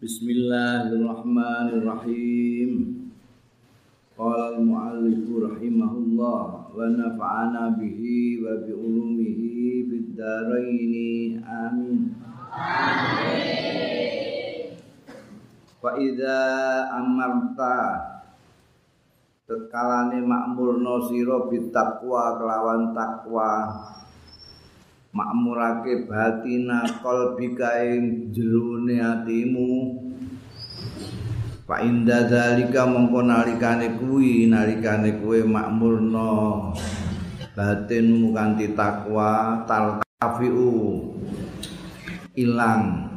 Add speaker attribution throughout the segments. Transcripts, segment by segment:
Speaker 1: Bismillahirrahmanirrahim. Qala al-mu'allif rahimahullah wa nafa'ana bihi wa bi ulumihi bid dharain. Amin. Fa idza amarta tekalane makmurno sira bitakwa kelawan takwa makmurake batina qalbika ing jerone atimu. Fa inda zalika mongko nalikane kuwi nalikane kowe makmurno batinmu kanthi takwa talkafiu ilang.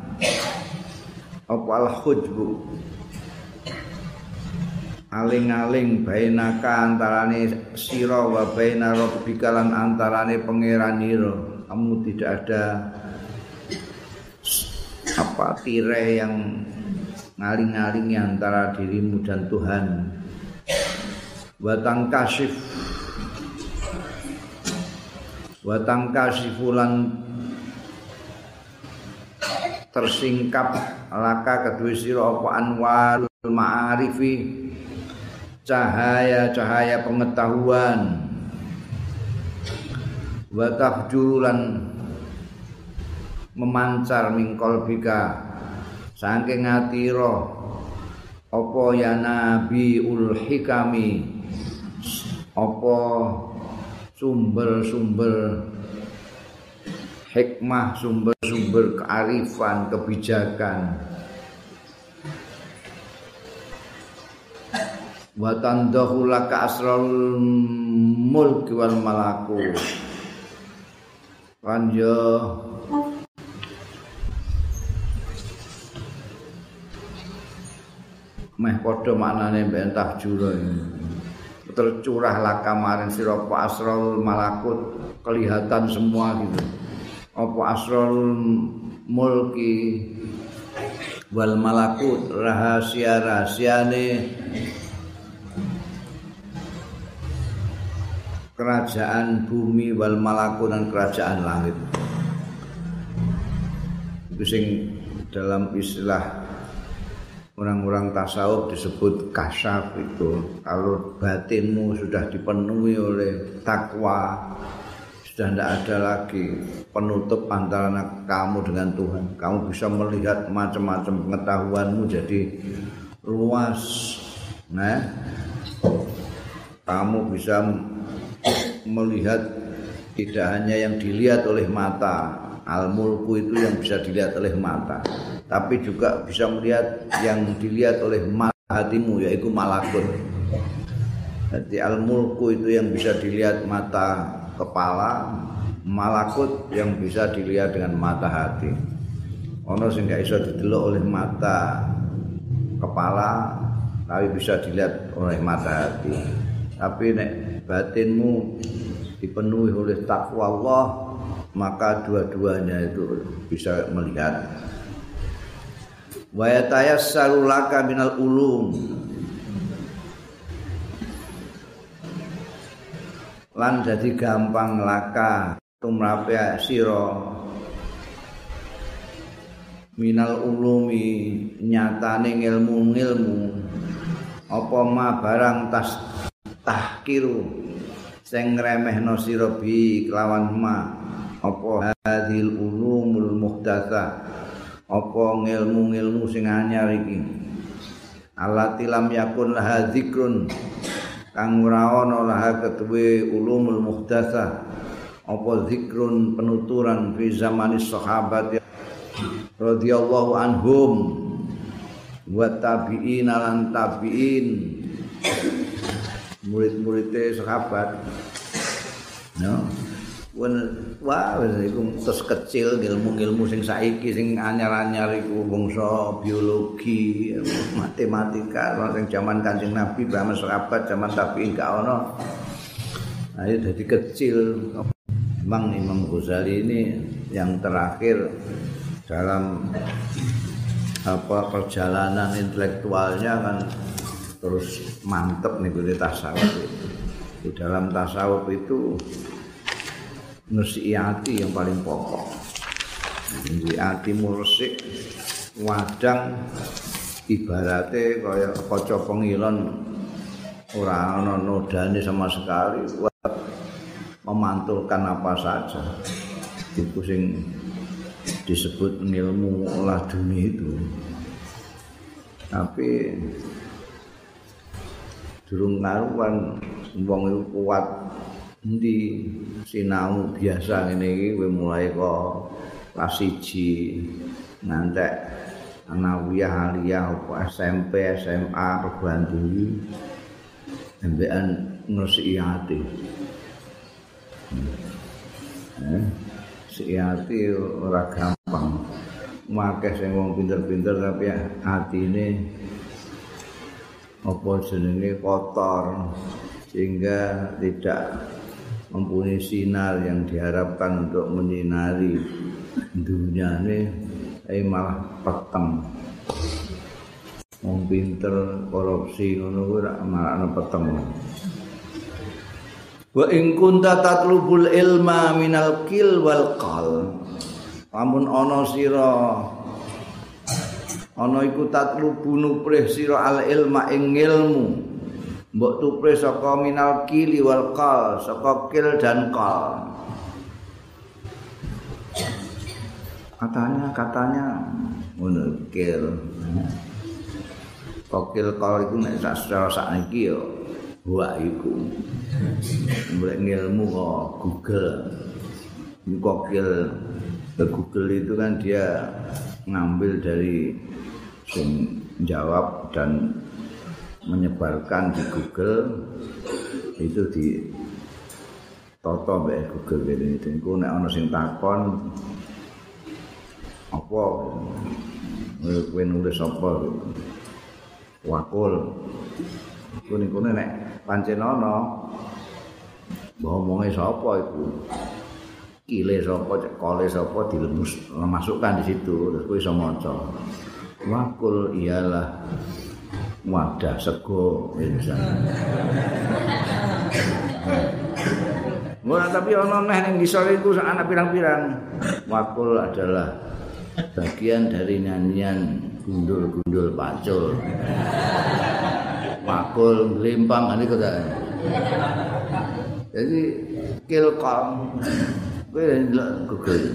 Speaker 1: Apa al khujbu aling-aling bainaka antarane sira wa baina rabbika lan antarane pangeranira kamu tidak ada apa tirai yang ngaling-ngaling antara dirimu dan Tuhan. Watang kasif watang kasifulan tersingkap. Laka kedua sira apa anwarul ma'arifi. Cahaya-cahaya pengetahuan wa tahjulan memancar mingkol bika. Saking atira apa ya nabi ul hikami? Apa sumber-sumber hikmah sumber-sumber kearifan kebijakan? Wa tandahu laka asrarul mulk wal malakut kan yo meh padha maknane bentah jura tercurah laka maring sira apa asrul malakut kelihatan semua gitu. Apa asrul mulki wal malakut rahasia rahasiane kerajaan bumi wal malakut dan kerajaan langit. Itu sing dalam istilah orang-orang tasawuf disebut kasyaf itu. Kalau batinmu sudah dipenuhi oleh takwa, sudah tidak ada lagi penutup antara kamu dengan Tuhan. Kamu bisa melihat macam-macam pengetahuanmu jadi luas. Nah, kamu bisa melihat tidak hanya yang dilihat oleh mata al-mulku itu yang bisa dilihat oleh mata tapi juga bisa melihat yang dilihat oleh mata hatimu yaitu malakut. Jadi al-mulku itu yang bisa dilihat mata kepala malakut yang bisa dilihat dengan mata hati. Ono sing gak iso didelok oleh mata kepala tapi bisa dilihat oleh mata hati tapi nek batinmu dipenuhi oleh takwa Allah maka dua-duanya itu bisa melihat. Wa yatayassaru laka minal ulum. Lan jadi gampang laka tumrape sira. Minal ulumi nyatane ilmu-ilmu apa ma barang tas tahkiru sing ngremehno sira bi kelawan ma. Apa hadil ulumul muhdatsa? Apa ngilmu-ngilmu sing anyar iki? Alati yakun laha zikrun kang ora ana laha ketuwe ulumul muhdatsa. Apa zikrun penuturan fi zamanis sahabat radhiyallahu anhum. Wa tabi'in lan tabi'in murid-muridnya sahabat. No. Wah, iku terus kecil ilmu-ilmu sing saiki sing anyar-anyar iku bangsa biologi, matematika, sing zaman Kanjeng Nabi bahasa sahabat zaman tabi'in gak ono. Itu jadi kecil. Memang Imam Ghazali ini yang terakhir dalam apa perjalanan intelektualnya kan terus mantep gue tasawuf itu. Di dalam tasawuf itu nusiati yang paling pokok. Jadi hati mursik wadang ibarate kaya kaca pengilon ora ana nodane sama sekali memantulkan apa saja itu sing disebut ilmu laduni itu tapi durung karuan wong iku kuat. Endi? Sinau biasa ngene iki kowe mulai kok kelas 1 ngantek anawiyah aliyah SMP SMA perguruan tinggi. MBN ngresiki ati. Eh, si ati ora gampang. Makeh sing wong pinter-pinter tapi atine apa jenenge kotor? Sehingga tidak mempunyai sinar yang diharapkan untuk menyinari dunia ini eh malah peteng. Wong pinter korupsi ngono kuwi malah ana peteng. Wa in kunta tatlubul ilma minal kil wal qal. Lamun ana sira ana iku tatlubu nuprih sira al ilma ing ilmu mbok tupre saka minal kili wal qal saka kil dan qal. Katanya katanya. Ngono kil. Kokil qal iku nek sak secara sakniki yo wa iku. Mulai ngilmu kok Google. Kokil Google itu kan dia ngambil dari sing jawab dan menyebarkan di Google itu di toto mbek Google ini itu iku nek ana sing takon apa? Kowe nulis apa? Wakul. Iku niku nek pancen ana ngomongnya sapa iku? Kile sapa kole sapa dimasukkan di situ terus kowe iso maca wakul iyalah wadah sego insan. Mula tapi ono neh ning ngisor iku anak pirang-pirang. Wakul adalah bagian dari nyanyian gundul-gundul pacul. Wakul limpang ini kata. Jadi kilkom. Kowe ndelok Google.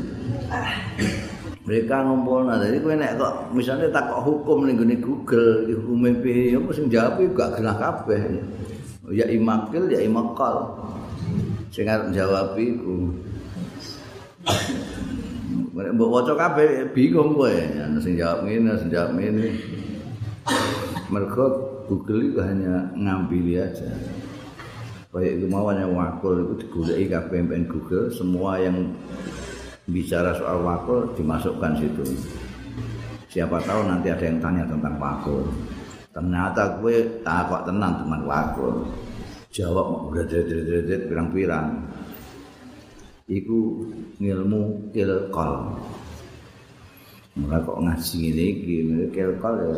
Speaker 1: Mereka ngumpul nah jadi nek kok misalnya tak kok hukum ning gone Google hukum piye ya mesti jawab gak genah kabeh. Ya imakil ya imakal arep jawab iku. Nek mbok waca kabeh bingung kowe. Sing jawab ngene sing jawab ngene. Mergo Google itu hanya ngambil aja. Kayak itu mawanya wakul itu digulai kabeh Google semua yang bicara soal wakul dimasukkan situ. Siapa tahu nanti ada yang tanya tentang wakul. Ternyata gue takut tenang teman wakul. Jawab udah dret pirang-pirang. Iku ngilmu kilkol. Mulai kok ngaji ini gini kilkol ya.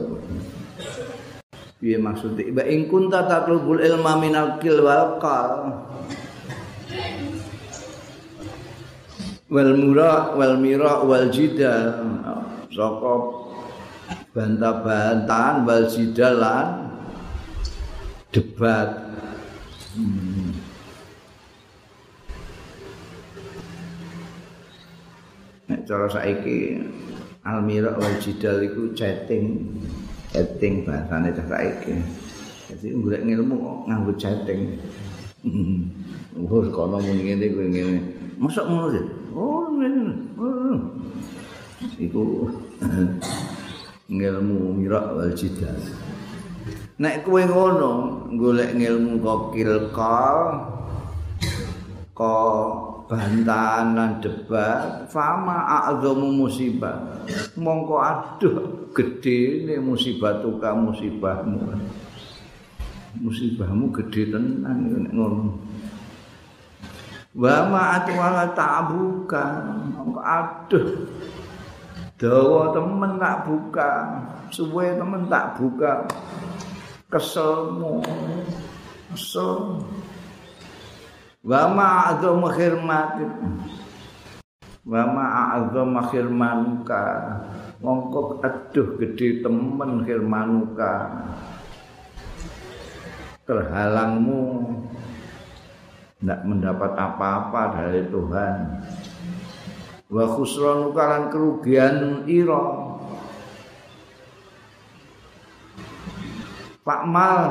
Speaker 1: Iya maksudnya, iba ingkunta tatlubul ilma minal kil wal wal mura wal mira wal jidal. Saka bantah-bantahan wal jidalan debat. Hmm. nek cara saiki al mira wal jidal iku chatting chatting bahasane cara saiki. Jadi golek ilmu nganggo chatting. Oh, kono muni ngene kuwi ngene. Mosok ngono. Oh, ngene. Oh. Iku ngilmu mirak wal jidal. Nek kowe ngono, golek ngilmu kokil kal ko bantahan debat fama a'zamu musibah mongko aduh gede ini musibah tuka musibahmu musibahmu gede tenan ngono wa ma atwala ta'buka. Aduh. Dawa temen tak buka. Suwe temen tak buka. Keselmu. Kesel. Wa ma adzam khirmat. Wa ma adzam khirmanuka. Mongko aduh gede temen firmanuka terhalangmu tidak mendapat apa-apa dari Tuhan. Wa khusranu kalan kerugian ira. Pak Mal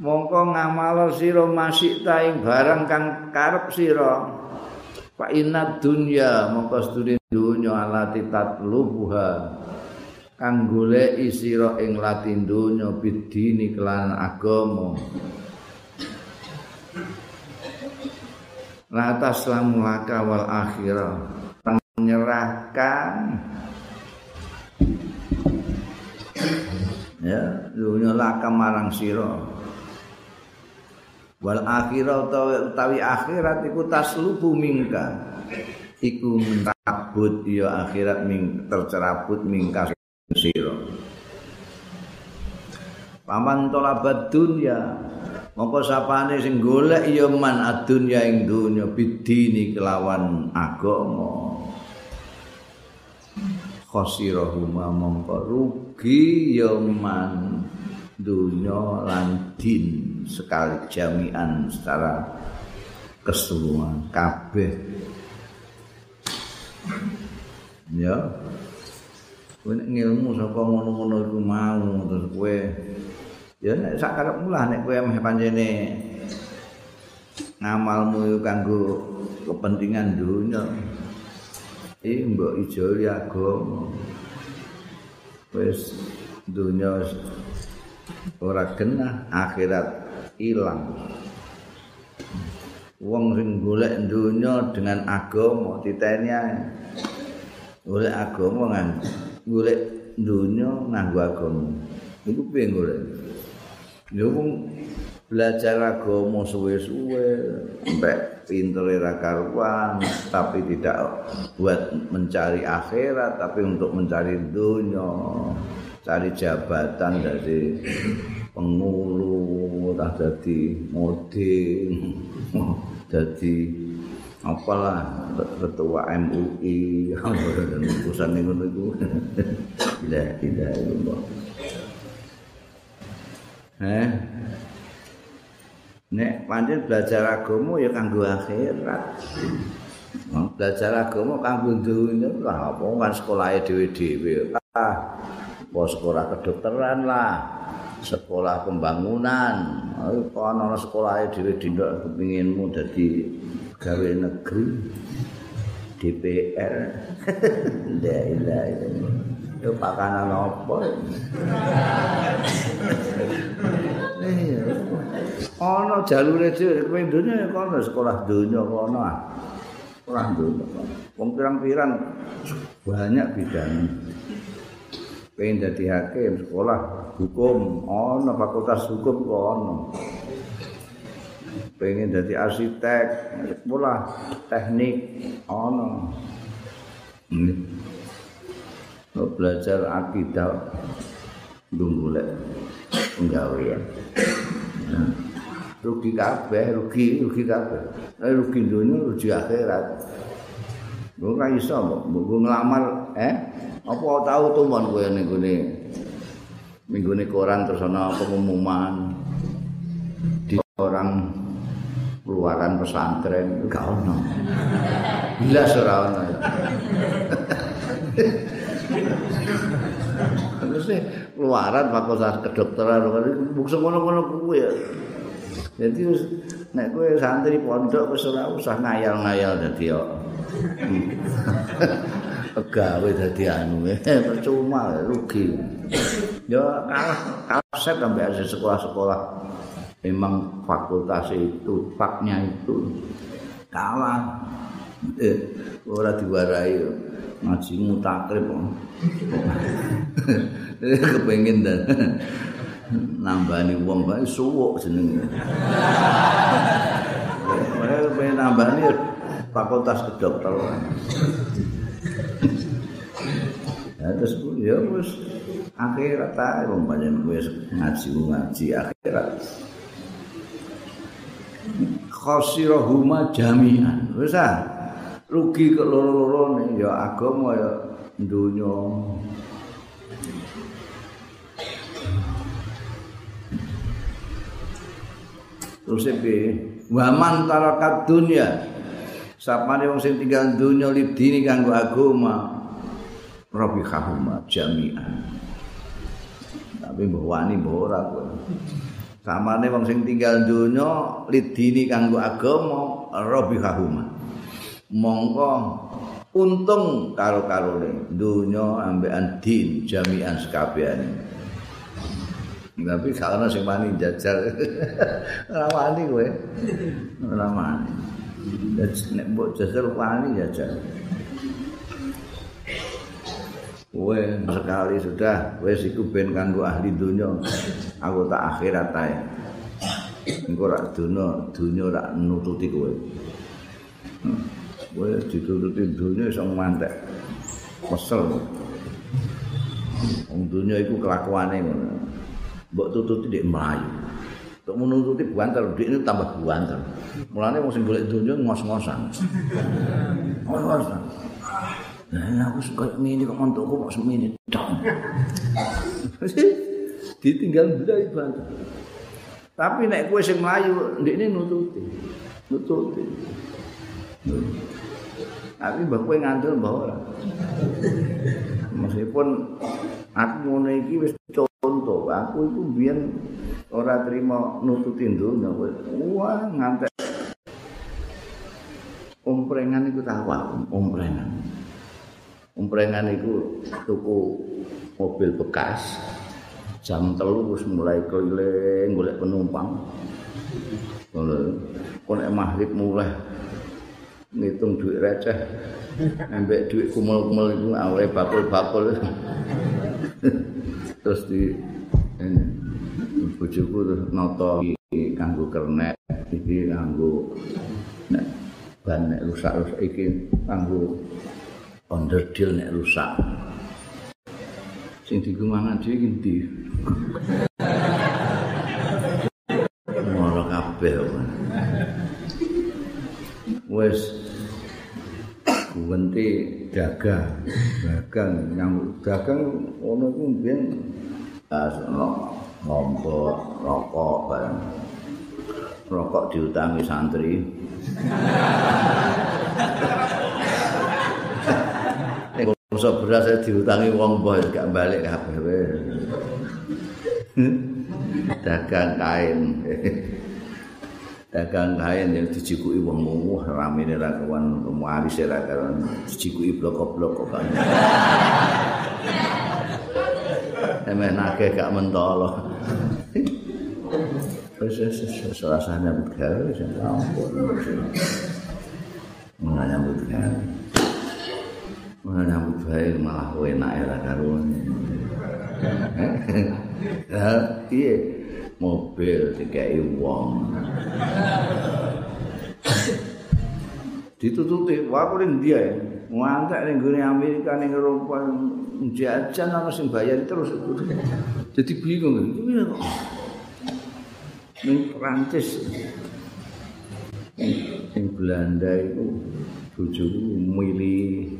Speaker 1: mongko ngamal sira masih taing barang kang karep sira. Pak inat dunya mongko sedune dunya alati tatlubuha. Kang goleki sira ing latin dunya bidini kelan agama La taslamu laka wal akhirah. Menyerahkan. Ya dunia laka marang sira. Wal akhirah utawi akhirat iku taslubu mingka iku mentabut ya akhirat ming tercerabut mingka sira. Paman tolabat dunya Mongko sapane sing golek ya man adunya ing donya bidini kelawan agama. Khosirahuma mongko rugi ya man donya lan din sekali jami'an secara keseluruhan kabeh. Ya. Kowe ngilmu saka ngono-ngono iku mau terus kowe ya nek sak karepmu lah nek kowe meh panjene ngamalmu kanggo kepentingan dunia iki mbok ijoli agama. Wis dunia ora kena akhirat ilang. Wong sing golek dunia dengan agama titeni golek agama ngan golek dunia nganggo agama. Iku piye golek Ya belajar agama suwe-suwe sampai pinter ra karuan tapi tidak buat mencari akhirat tapi untuk mencari dunia cari jabatan dari pengulu entah jadi model jadi apalah ketua MUI urusan itu itu tidak tidak itu Eh. Nek pancen belajar agama ya kanggo akhirat. Belajar agama kanggo dunya lah apa kan sekolahe dhewe-dhewe. Ah, sekolah kedokteran lah, sekolah pembangunan. Ayo kan ana sekolahe dhewe dindok kepinginmu dadi gawe negeri. DPR. La ilaha illallah. Yo pakanan apa? Iya. Ana jalure kowe donya ya kono sekolah donya kono ah. Sekolah donya. Wong pirang-pirang banyak bidang. Pengen dadi hakim sekolah hukum ana fakultas hukum kono. Pengen dadi arsitek sekolah teknik ana. Ini. Belajar akidah dunggulek penggawean. rugi kabeh, rugi, rugi kabeh. Eh rugi dunia, rugi akhirat. Gue kan iso, gue ngelamar, eh? Apa tahu tuh mon gue nih gue minggu nih koran terus ana pengumuman di orang keluaran pesantren gak ono. Bila ora ono. Terus keluaran fakultas kedokteran bukse ngono-ngono kuwi ya. Jadi nek kowe santri pondok wis ora usah ngayal-ngayal dadi yo. Pegawe dadi anu percuma rugi. Yo kalah kaset sampai ada sekolah-sekolah memang fakultas itu faknya itu kalah eh, ora diwarai ngaji mutakrib kepengin dan nambani wong bae suwuk jenenge. Mereka pengen nambani fakultas kedokteran. Ya terus ya wis. Akhirat ae wong panjen wis ngaji ngaji akhirat. Khosirahuma jami'an. Wis ah rugi ke loro-loro ya agama ya dunya terus iki waman tarakat dunya. Sapane wong sing tinggal dunya lidini kanggo agama. Rabi kahuma jami'an. Tapi mbok wani mbok ora samane wong sing tinggal dunya lidini kanggo agama rabi kahuma mongko untung karo-karone dunya ambekan din jami'an sekabehane Tapi kalau sing wani jajal. Ora wani kowe. Ora wani. Nek mbok jajal wani jajal. Kowe sekali sudah wis iku ben kanggo ahli dunya. Aku tak akhirat ae. Engko rak dunya, dunya rak nututi kowe. Kowe ditututi dunya iso mantek. Kesel. Wong dunya iku kelakuane ngono. mbok tututi dik mlayu. Untuk menututi buantar, dik ini tambah buantar. Mulanya mau sing golek dunia ngos-ngosan. Ngos-ngosan. Nah, aku suka ini kok mantukku kok semini. Dong. Ditinggal beda buantar. Tapi nek kue sing melayu, dik ini nututi. Nututi. Tapi mbak kue ngandel mbak orang. Meskipun aku ngono iki wis contoh aku iku biyen ora trima nututin dunya wah ngantek. Omprengan iku wae omprengan. Omprengan iku tuku mobil bekas jam telu wis mulai keliling golek penumpang. Kok nek maghrib mulai ngitung duit receh. Ambek duit kumul-kumul itu awalnya bakul-bakul. Terus di bojoku terus noto kanggo kernet iki kanggo nek ban nek rusak-rusak iki kanggo onderdil nek rusak. Sing digumangan dhewe iki ngono kabeh wis Wenti dagang, dagang yang dagang ono ku mbiyen asono ngompo rokok bareng. Rokok diutangi santri. Iso beras diutangi wong mbah gak balik kabeh. dagang kain. Dagang kain yang dijikuki wong wah ramene ra kawan muaris ra kawan dijikuki blok-blok kok kan emeh nake gak mentolo rasane begal wis ampun gawe mana nyambut gawe malah enak ra karuan ya iya mobil dikai wong. Ditututi. Wae ning dia ngantek ning gone Amerika ning Eropa jajan ana sing bayar terus. Jadi bingung. Iki kok ning Prancis ning Belanda itu bojoku milih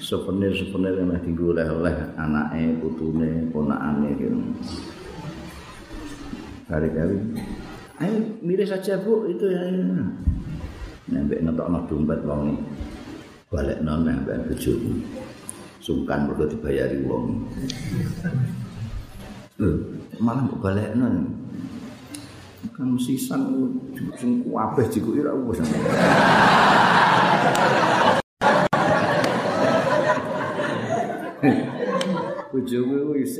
Speaker 1: souvenir-souvenir yang dienggo oleh-oleh anake, putune, ponakane gitu. Hari kali ayo mirip saja bu. Itu ya nembek ngetok no dompet wong ini balik non nembek tujuh sungkan berdo dibayari wong. Malah kok balik non kan sisan sing kuabeh jiku ira wis Bojoku wis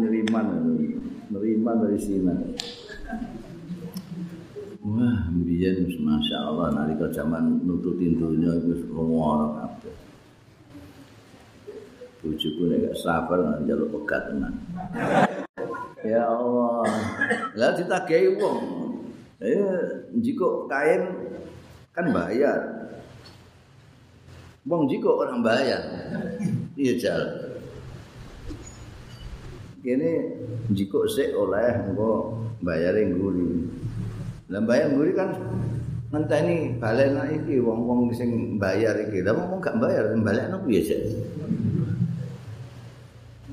Speaker 1: neriman nerima dari sini. Wah, mbiyen Masya Allah nalika zaman nututin dunia itu ngono kabeh. Bojoku nek gak sabar njaluk pegat. Ya Allah. Lah ditagehi wong. Eh, jiko kain kan bayar. Wong jiko orang bayar. Iya, Jal. Kene jiko sik oleh engko bayare ngguri. Lah bayar ngguri kan ngenteni balena iki wong-wong sing bayar iki. Lah wong gak bayar balekno piye sih?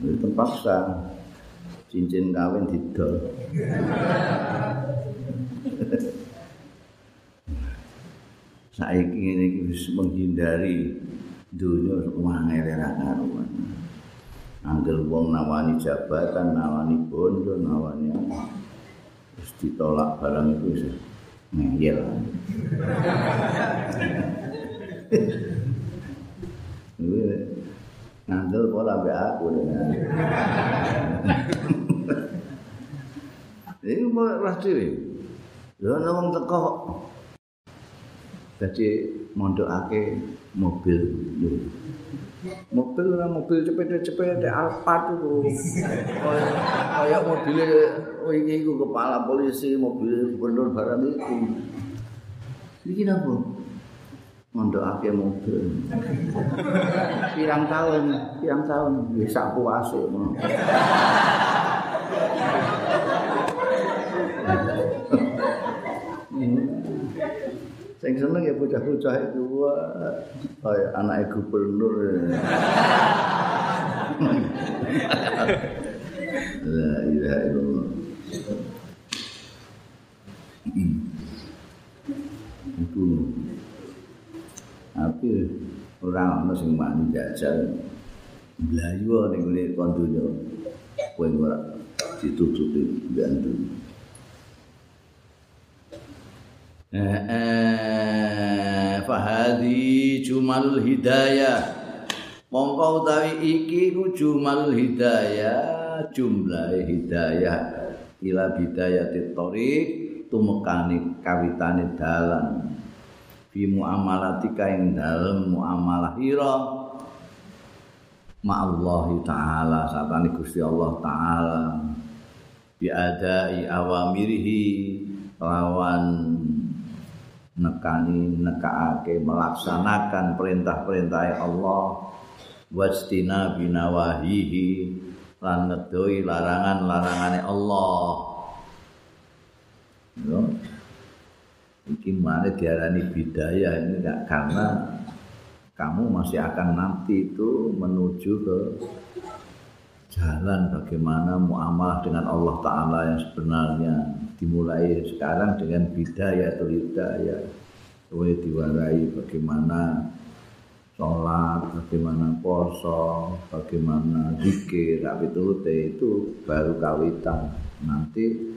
Speaker 1: Terpaksa cincin kawin didol. Saiki ngene iki wis menghindari dunia uang era karuan. Angger wong nawani jabatan, nawani bondo, nawani terus ditolak barang itu sih. ngeyel. Ngandel pola be aku dengan. Ini mau rasa ini. Lalu nawang teko. Jadi mondok ake mobil. Mobil mobil cepet-cepet di Alphard itu. Kayak mobil oh ini ku kepala polisi mobil gubernur barang itu. Ini kenapa? Mondok ake mobil. Pirang tahun, pirang tahun bisa puasa. Sing seneng ya bocah-bocah itu kaya anak gubernur. La ilaha illallah. Itu Tapi orang ana sing mani jajal mlayu ning ngene kon donya. Kowe ora ditutupi bantu. Fahadi jumal hidayah. Mongko utawi iki ku jumal hidayah jumlah hidayah. Ila bidayati thoriq tumekane kawitane dalan. Fi muamalatika ing dalem muamalah ma Allah taala satane Gusti Allah taala. Bi adai awamirihi lawan nekani nekaake melaksanakan perintah-perintah Allah. Wastina binawahihi lan ngedoi larangan-larangane Allah. Yo. Iki mana diarani bidaya ini enggak? Karena kamu masih akan nanti itu menuju ke jalan bagaimana muamalah dengan Allah Ta'ala yang sebenarnya dimulai sekarang dengan bidaya atau hidayah Kemudian diwarai bagaimana sholat, bagaimana poso, bagaimana zikir, tapi itu itu baru kawitan. Nanti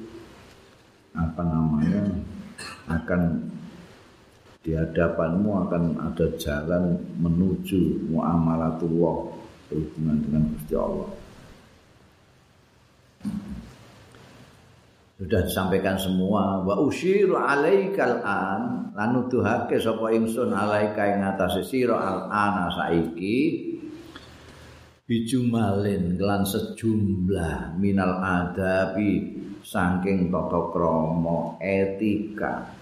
Speaker 1: apa namanya akan di hadapanmu akan ada jalan menuju muamalatullah berhubungan dengan Gusti Allah. Sudah disampaikan semua. Wa usyiru alaikal an lan nuduhake sapa ingsun alaika ing atase sira al ana saiki. Bijumalin lan sejumlah minal adabi saking tata krama etika.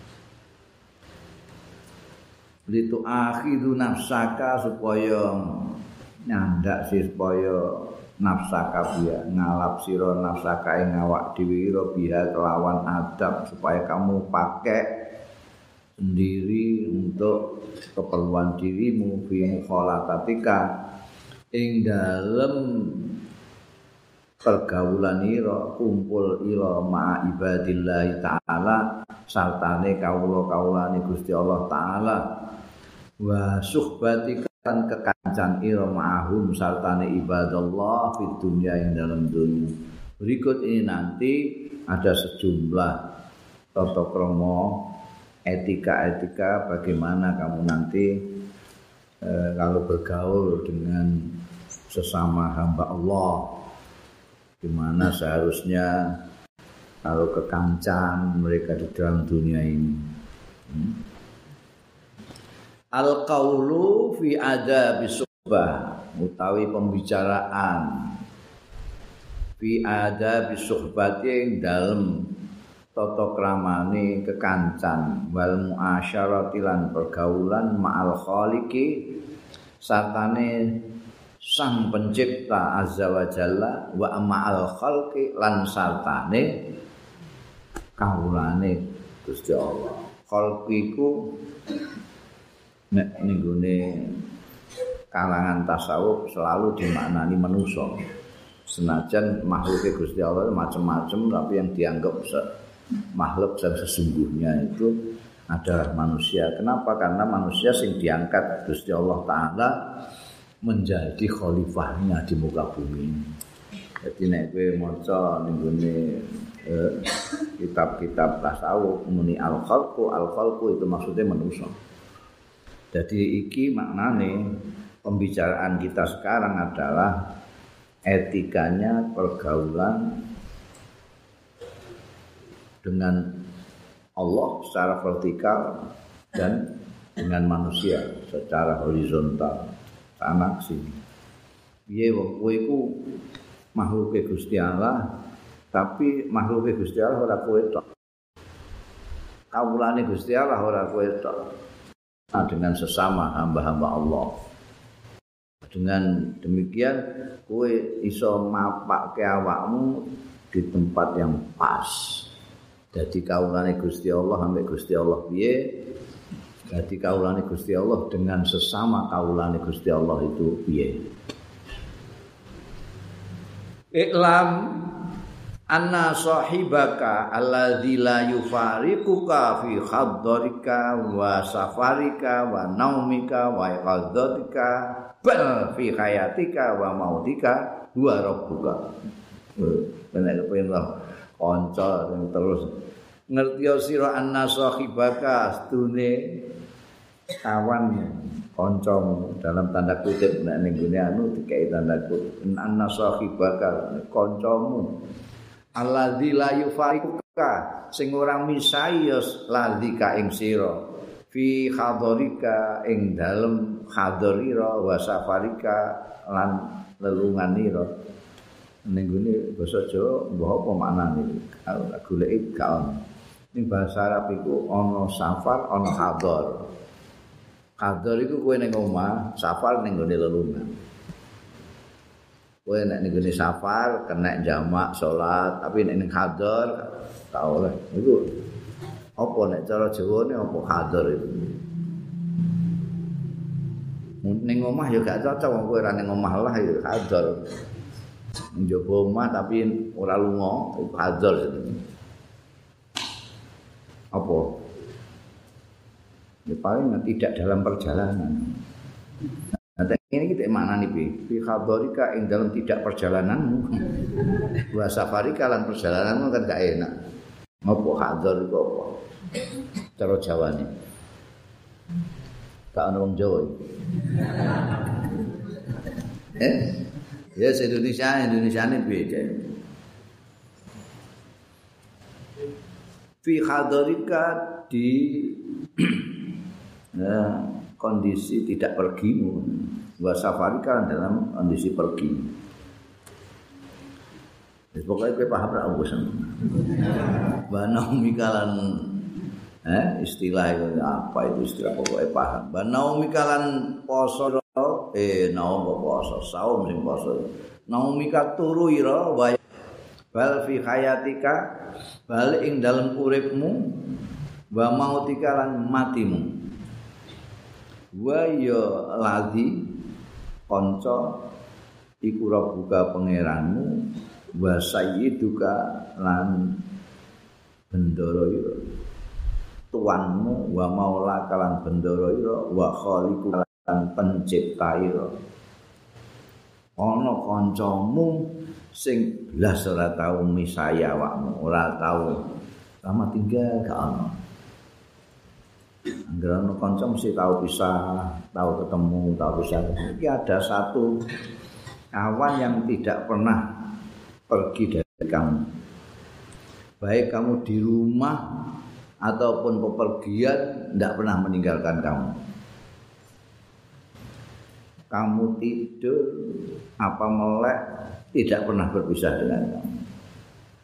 Speaker 1: Litu akhidu nafsaka supaya nyandak sih supaya nafsaka biya ngalap sira nafsaka ing awak dhewe ira biha kelawan adab supaya kamu pakai sendiri untuk keperluan dirimu fi mukhalatatika ing dalem pergaulan ira kumpul ira ma ibadillah taala sartane kawula-kawulane Gusti Allah taala. Wa suhbatika kan kekancan ira ma'hum sartane ibadallah di dunia yang dalam dunia. Berikut ini nanti ada sejumlah tata krama etika-etika bagaimana kamu nanti e, kalau bergaul dengan sesama hamba Allah gimana seharusnya kalau kekancan mereka di dalam dunia ini. Hmm? al qaulu fi ada bisuhbah utawi pembicaraan. Fi ada bisuhbati ing dalem tata kramane kekancan wal muasyarati lan pergaulan ma'al khaliqi sartane sang pencipta azza wa jalla wa ma'al khalqi lan sartane kawulane Gusti Allah. Khalqiku nek ninggone kalangan tasawuf selalu dimaknani manusia senajan makhluk Gusti Allah macam-macam tapi yang dianggap makhluk yang sesungguhnya itu adalah manusia. Kenapa? Karena manusia sing diangkat Gusti Allah Taala menjadi khalifahnya di muka bumi. Jadi nek kowe maca ning eh, kitab-kitab tasawuf muni al-khalqu al-khalqu itu maksudnya manusia. Jadi iki maknane pembicaraan kita sekarang adalah etikanya pergaulan dengan Allah secara vertikal dan dengan manusia secara horizontal sana sini. Piye wong kowe Gusti Allah tapi makhluke Gusti Allah ora kowe tok. Kawulane Gusti Allah ora kowe tok. Nah, dengan sesama hamba-hamba Allah. Dengan demikian kue iso mapak ke awakmu di tempat yang pas. Jadi kaulane Gusti Allah sampai Gusti Allah piye? Jadi kaulane Gusti Allah dengan sesama kaulane Gusti Allah itu piye? Iklam anna sahibaka alladzi la yufariquka fi khaddarika wa safarika wa naumika wa iqaddatika bal fi hayatika wa mautika huwa rabbuka. Bener pengen kanca sing terus. Ngerti sira anna sahibaka astune kawan. Kancamu dalam tanda kutip nek ning anu dikai tanda kutip. Anna sahibaka kancamu. Alladzi la yufariquka sing ora misai ya ladika ing sira fi hadharika ing dalem hadharira wa safarika lan lelunganira. Ning gone basa Jawa mbah apa maknane? Kalau goleki gak ono ning bahasa Arab iku ana safar ana hadhar hadhar iku kowe ning omah safar ning gone lelungan. Kowe nek ning safar kena jamak salat tapi nek ning hadar tak oleh. Iku apa nek cara Jawa ne apa hadar itu ning omah ya gak cocok wong kowe ora ning omah lah ya hadar njaba omah tapi ora lunga itu hadar itu apa ya paling tidak dalam perjalanan Nah, ini kita mana nih, Bi? Fi ing dalam tidak perjalananmu. Wa safarika lan perjalananmu kan gak enak. Ngopo hadar itu apa? Cara nih. Gak ada Jawa. eh? Ya, Indonesia, Indonesia ini beda. Fi hadarika di nah, kondisi tidak pergi wa safarika dalam kondisi pergi Pokoke kowe paham ra wis. Banaumi kalan eh istilah itu apa itu istilah pokoke paham. Banaumi kalan poso eh naum poso saum sing poso. Naumi turu ira wa bal fi hayatika bal ing dalem uripmu wa mautika lan matimu. wa ya ladhi kanca iku buka pangeranmu wa sayyiduka lan bendoro ira. Tuanmu wa maula kalan bendoro ira wa khaliqu lan pencipta ira. Ana kancamu sing blas ora tau misaya awakmu ora tau. Sama tinggal gak ana. Angger ana kanca mesti tau pisah, tau ketemu, tau pisah. Iki ada satu kawan yang tidak pernah pergi dari kamu. Baik kamu di rumah ataupun pepergian tidak pernah meninggalkan kamu. Kamu tidur apa melek tidak pernah berpisah dengan kamu.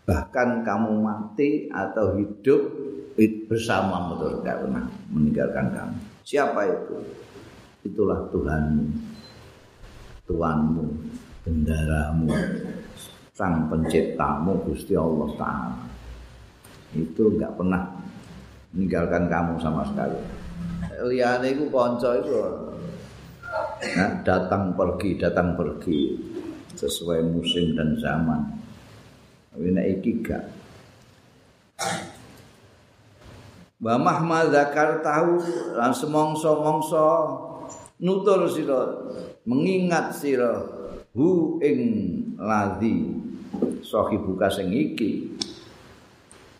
Speaker 1: Bahkan kamu mati atau hidup bersama betul tidak pernah meninggalkan kamu. Siapa itu? Itulah Tuhanmu, Tuhanmu, bendaramu, Sang Penciptamu Gusti Allah Taala. Itu enggak pernah meninggalkan kamu sama sekali. Liyane iku kanca iku nah, datang pergi datang pergi sesuai musim dan zaman. Tapi nek iki gak. Wa mahma zakar tahu lan semongso-mongso nutur sira mengingat sira hu ing ladhi sahibuka sing iki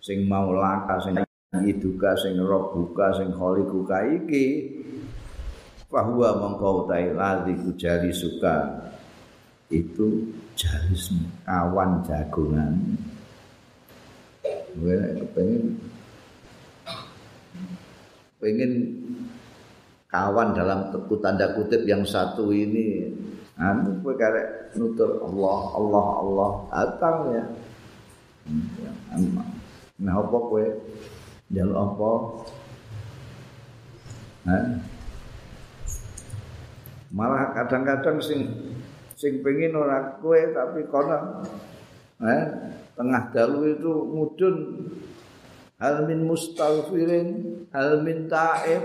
Speaker 1: sing maulaka sing iduka sing robuka sing kholiquka iki bahwa mongko utahe ladhi kujali suka. Itu jalis kawan jagungan. Gue pengen pengen kawan dalam tanda kutip yang satu ini anu kowe karek nutur Allah Allah Allah. Atang ya. Nah apa kowe jaluk apa? Nah, malah kadang-kadang sing sing pengen ora kowe tapi kono. Eh tengah dalu itu mudun. Hal min mustaghfirin hal min ta'ib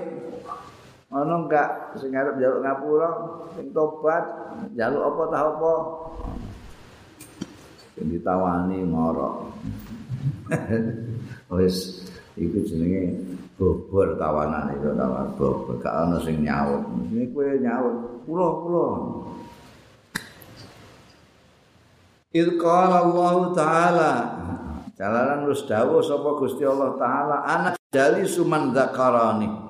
Speaker 1: ana enggak sing arep njaluk ngapura sing tobat njaluk apa ta apa? Sing ditawani mara wis iku jenenge bobor tawanan itu tawanan bobor. Gak ana sing nyaut. Ini kowe nyaut. Kula kula Il Allah taala. Jalanan wis dawuh sapa Gusti Allah taala anak jali suman zakarani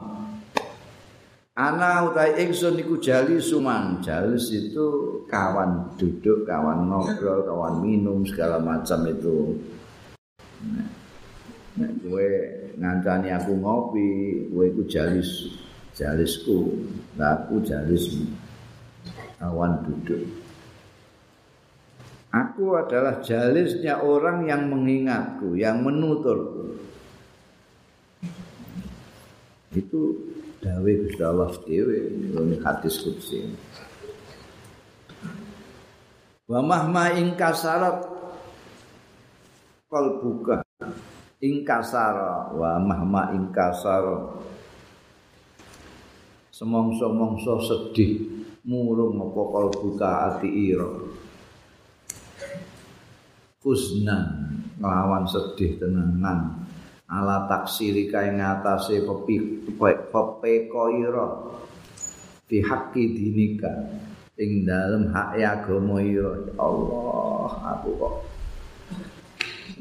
Speaker 1: Ana utai ingsun iku jali suman jalis itu kawan duduk kawan ngobrol kawan minum segala macam itu Nek kowe ngancani aku ngopi, kowe iku jalis jalisku, aku jalismu. Kawan duduk. Aku adalah jalisnya orang yang mengingatku, yang menuturku. Itu dawe Gusti Allah dhewe ini hadis kudsi. Wa mahma ing kasarat qalbuka ingkasara wa mahma ingkasara semongso-mongso sedih murung apa kalbuka ati ira. Kusnan nglawan sedih tenangan ala taksiri kae ngatasé pepi pepeko ira fi haqqi dinika. Ing dalem hak agama ira Allah aku kok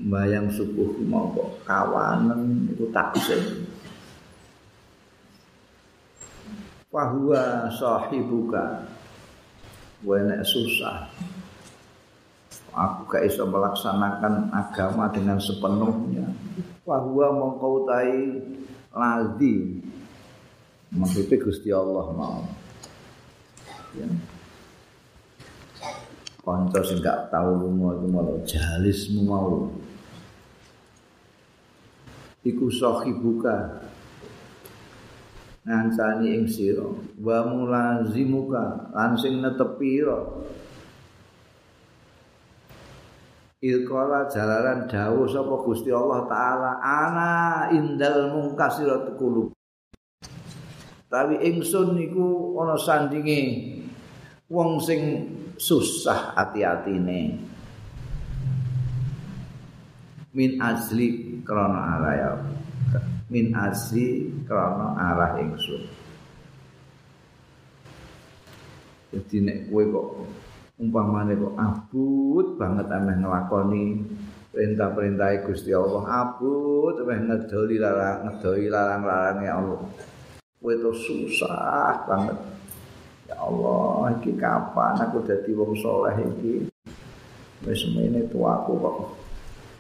Speaker 1: bayang subuh mau kawanan itu taksir Fahuwa sahibuka. Wene susah. Aku gak bisa melaksanakan agama dengan sepenuhnya Fahuwa mengkautai laldi Maksudnya Gusti Allah mau. Ya. Konco sing gak tau lunga iku malah jalismu mau. Iku sahibuka. Ngancani ing sira. Wa mulazimuka. Lan sing netepira Ilkola jalaran dawuh sapa Gusti Allah taala ana indal mungkasirat kulub Tapi ingsun niku ana sandinge wong sing susah hati-hatine min asli krana arah ya. Min asli krana arah ingsun. Jadi nek kowe kok umpamane kok abut banget ameh nglakoni perintah-perintah Gusti Allah. Abut ameh ngedoli larang ngedoli larang-larang ya Allah. Itu susah banget. Ya Allah iki kapan aku dadi wong saleh iki? Wis meneh tuaku kok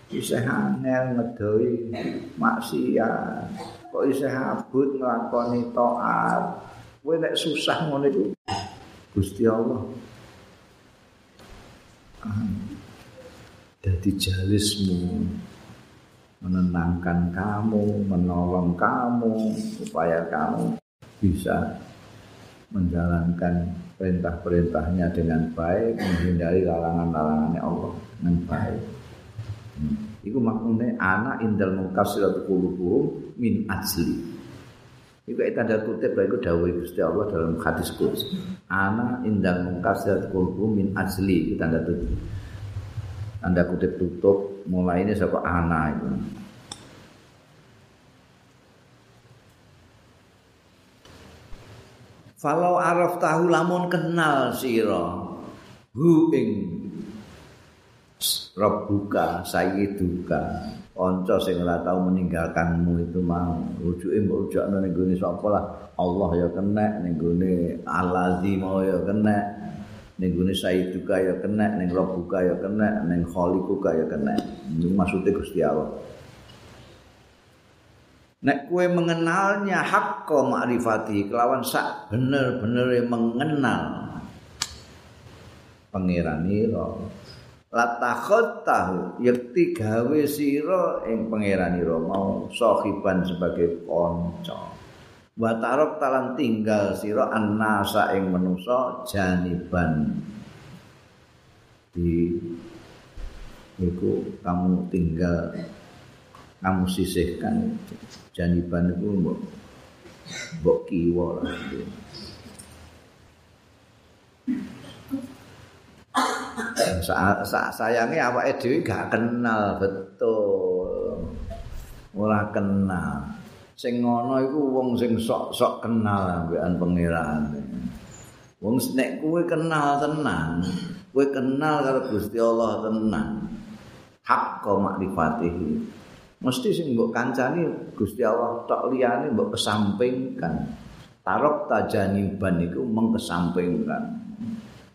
Speaker 1: isih angel ngedoi maksiat. Kok isih abut nglakoni taat? Kowe nek susah ngono iku Gusti Allah jadi jalismu menenangkan kamu menolong kamu supaya kamu bisa menjalankan perintah-perintahnya dengan baik menghindari larangan-larangannya Allah dengan baik. Iku iku maknane ana indal mungkasirat qulubuhum min ajli Iku tanda kutip iku dawuh Gusti Allah dalam hadis kudus. Ana indal mungkasirat qulubuhum min ajli itu tanda tutup. Tanda kutip tutup mulai ini saka ana itu. Falau araf tahu lamun kenal sira hu ing Rabbuka sayyiduka kanca sing ora tau meninggalkanmu itu mau. Rujuke mbok rujakno ning gone sapa lah? Allah ya kena ning gone Allazi mau ya kena ning gone sayyiduka ya kena ning Rabbuka ya kena ning Khaliquka ya kena. Itu maksudnya Gusti Allah. Nek kue mengenalnya hakko ma'rifati kelawan sak bener-bener mengenal. Pangeran ira latakhot tahu yakti gawe sira ing pangeran ira mau sahiban sebagai kanca. Wa tarok talan tinggal sira annasa ing manusa janiban. Di iku kamu tinggal kamu sisihkan. Janiban itu mbok mbok kiwa lah Sa -sa sayangnya apa dhewe gak kenal betul. Ora kenal. Sing ngono iku wong sing sok-sok kenal ambekan pangeran. Wong nek kuwe kenal tenan, kuwe kenal karo Gusti Allah tenan. Hak kok makrifatihi. Mesti sing mbok kancani Gusti Allah tok liyane mbok kesampingkan. Tarok tajaniban iku mengkesampingkan.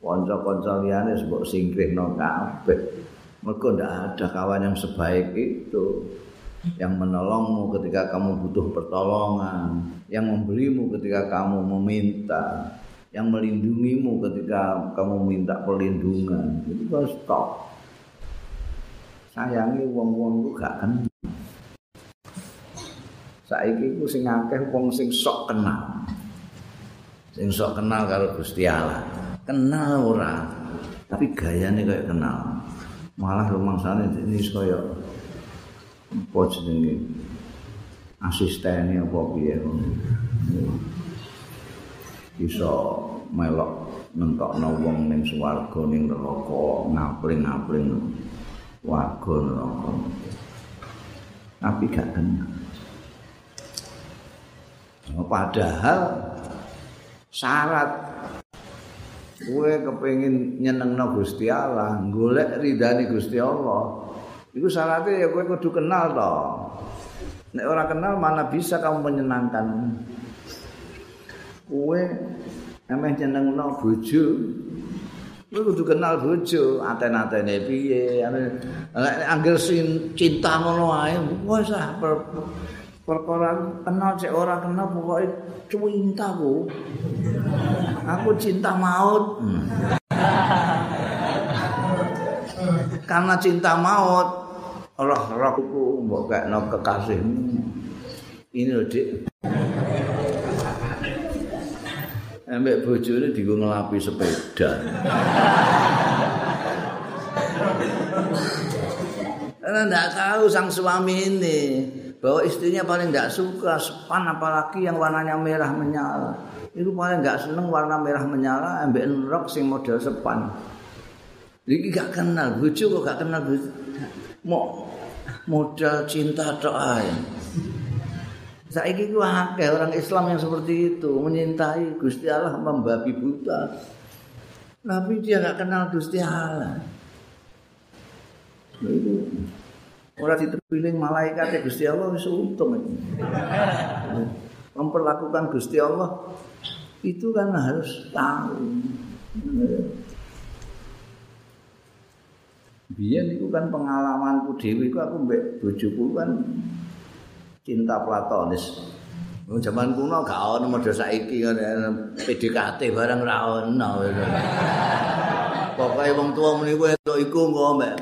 Speaker 1: Kanca-kanca liyane sebab singkrihno kabeh. Mergo ndak ada kawan yang sebaik itu yang menolongmu ketika kamu butuh pertolongan, yang memberimu ketika kamu meminta, yang melindungimu ketika kamu minta perlindungan. Itu kan stop. Sayangi wong-wong ku gak kenal. Saiki ku sing akeh wong sing sok kenal. Sing sok kenal karo Gusti Allah. Kenal ora tapi gayane kayak kenal. Malah rumangsane ini kaya apa jenenge? Asistene apa piye? Iso melok nentokno wong ning swarga ning neraka ngapling-ngapling warga neraka. Tapi gak kenal. Padahal syarat kowe kepengin nyenengno Gusti Allah, golek ridani Gusti Allah. Iku syaratnya ya kowe kudu kenal to. Nek ora kenal mana bisa kamu menyenangkan. Kowe emeh nyenengno bojo. Kowe kudu kenal bojo, aten-atene piye, nek anggere cinta ngono ae, wis perkara kenal cek ora kenal pokoke cinta ku aku cinta maut. Karena cinta maut roh rohku mbok kekno kekasihmu. Ini lho dik. Ambek bojone digo ngelapi sepeda. Karena tidak tahu sang suami ini bahwa istrinya paling tidak suka sepan apalagi yang warnanya merah menyala. Itu paling tidak seneng warna merah menyala ambek rok sing model sepan. Iki gak kenal bojo kok gak kenal bojo. Mau modal cinta ae. Saiki ku akeh orang Islam yang seperti itu, menyintai Gusti Allah membabi buta. Tapi dia gak kenal Gusti Allah. Ora diterpiling malaikat Gusti Allah wis untung itu. Memperlakukan Gusti Allah itu kan harus tahu. Biyen itu kan pengalamanku dhewe iku aku mbek bojoku kan cinta platonis. Zaman kuno gak ono model saiki PDKT barang ra ono. Pokoke wong tuwa muni kowe iku kok mbek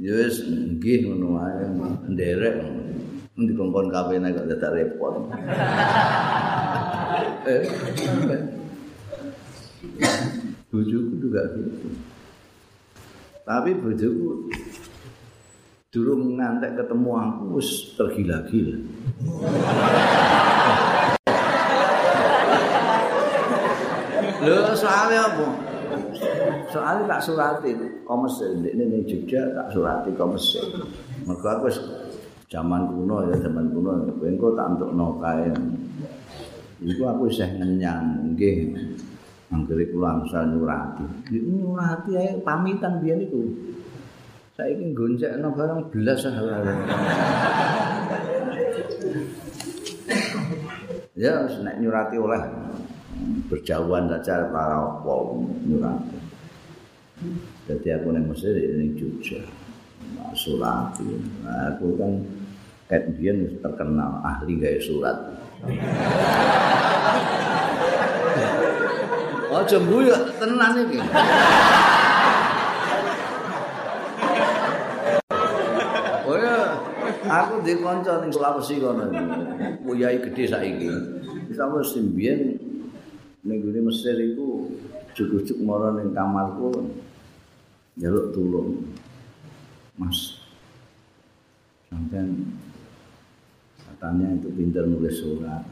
Speaker 1: ya wis nggih ngono wae. Nderek ndi kongkon kawene kok dadak repot. Eh bojoku juga gitu. Tapi bojoku durung ngantek ketemu aku wis tergila-gila. Lho soalnya apa? Soalnya tak surati kok Mesir ini ning Jogja tak surati kok Mesir. Mergo aku zaman kuno ya zaman kuno engko tak entukno kae. Iku aku isih ngenyang nggih. Anggere kula angsal nyurati. Nyurati ae pamitan biyen iku. Saiki goncekno barang belas Ya nek nyurati oleh berjauhan saja para apa nyurati. Jadi aku ning Mesir ning Jogja. Surat. Aku kan biyen terkenal ahli gawe surat. Oh jembu ya tenan iki. Oh ya, aku di kanca ning Sulawesi kono. Uyai gede saiki. Wis aku simbien ning Mesir iku juk-juk mara ning kamarku njaluk tulung. Mas. Sampai katanya itu pintar nulis surat.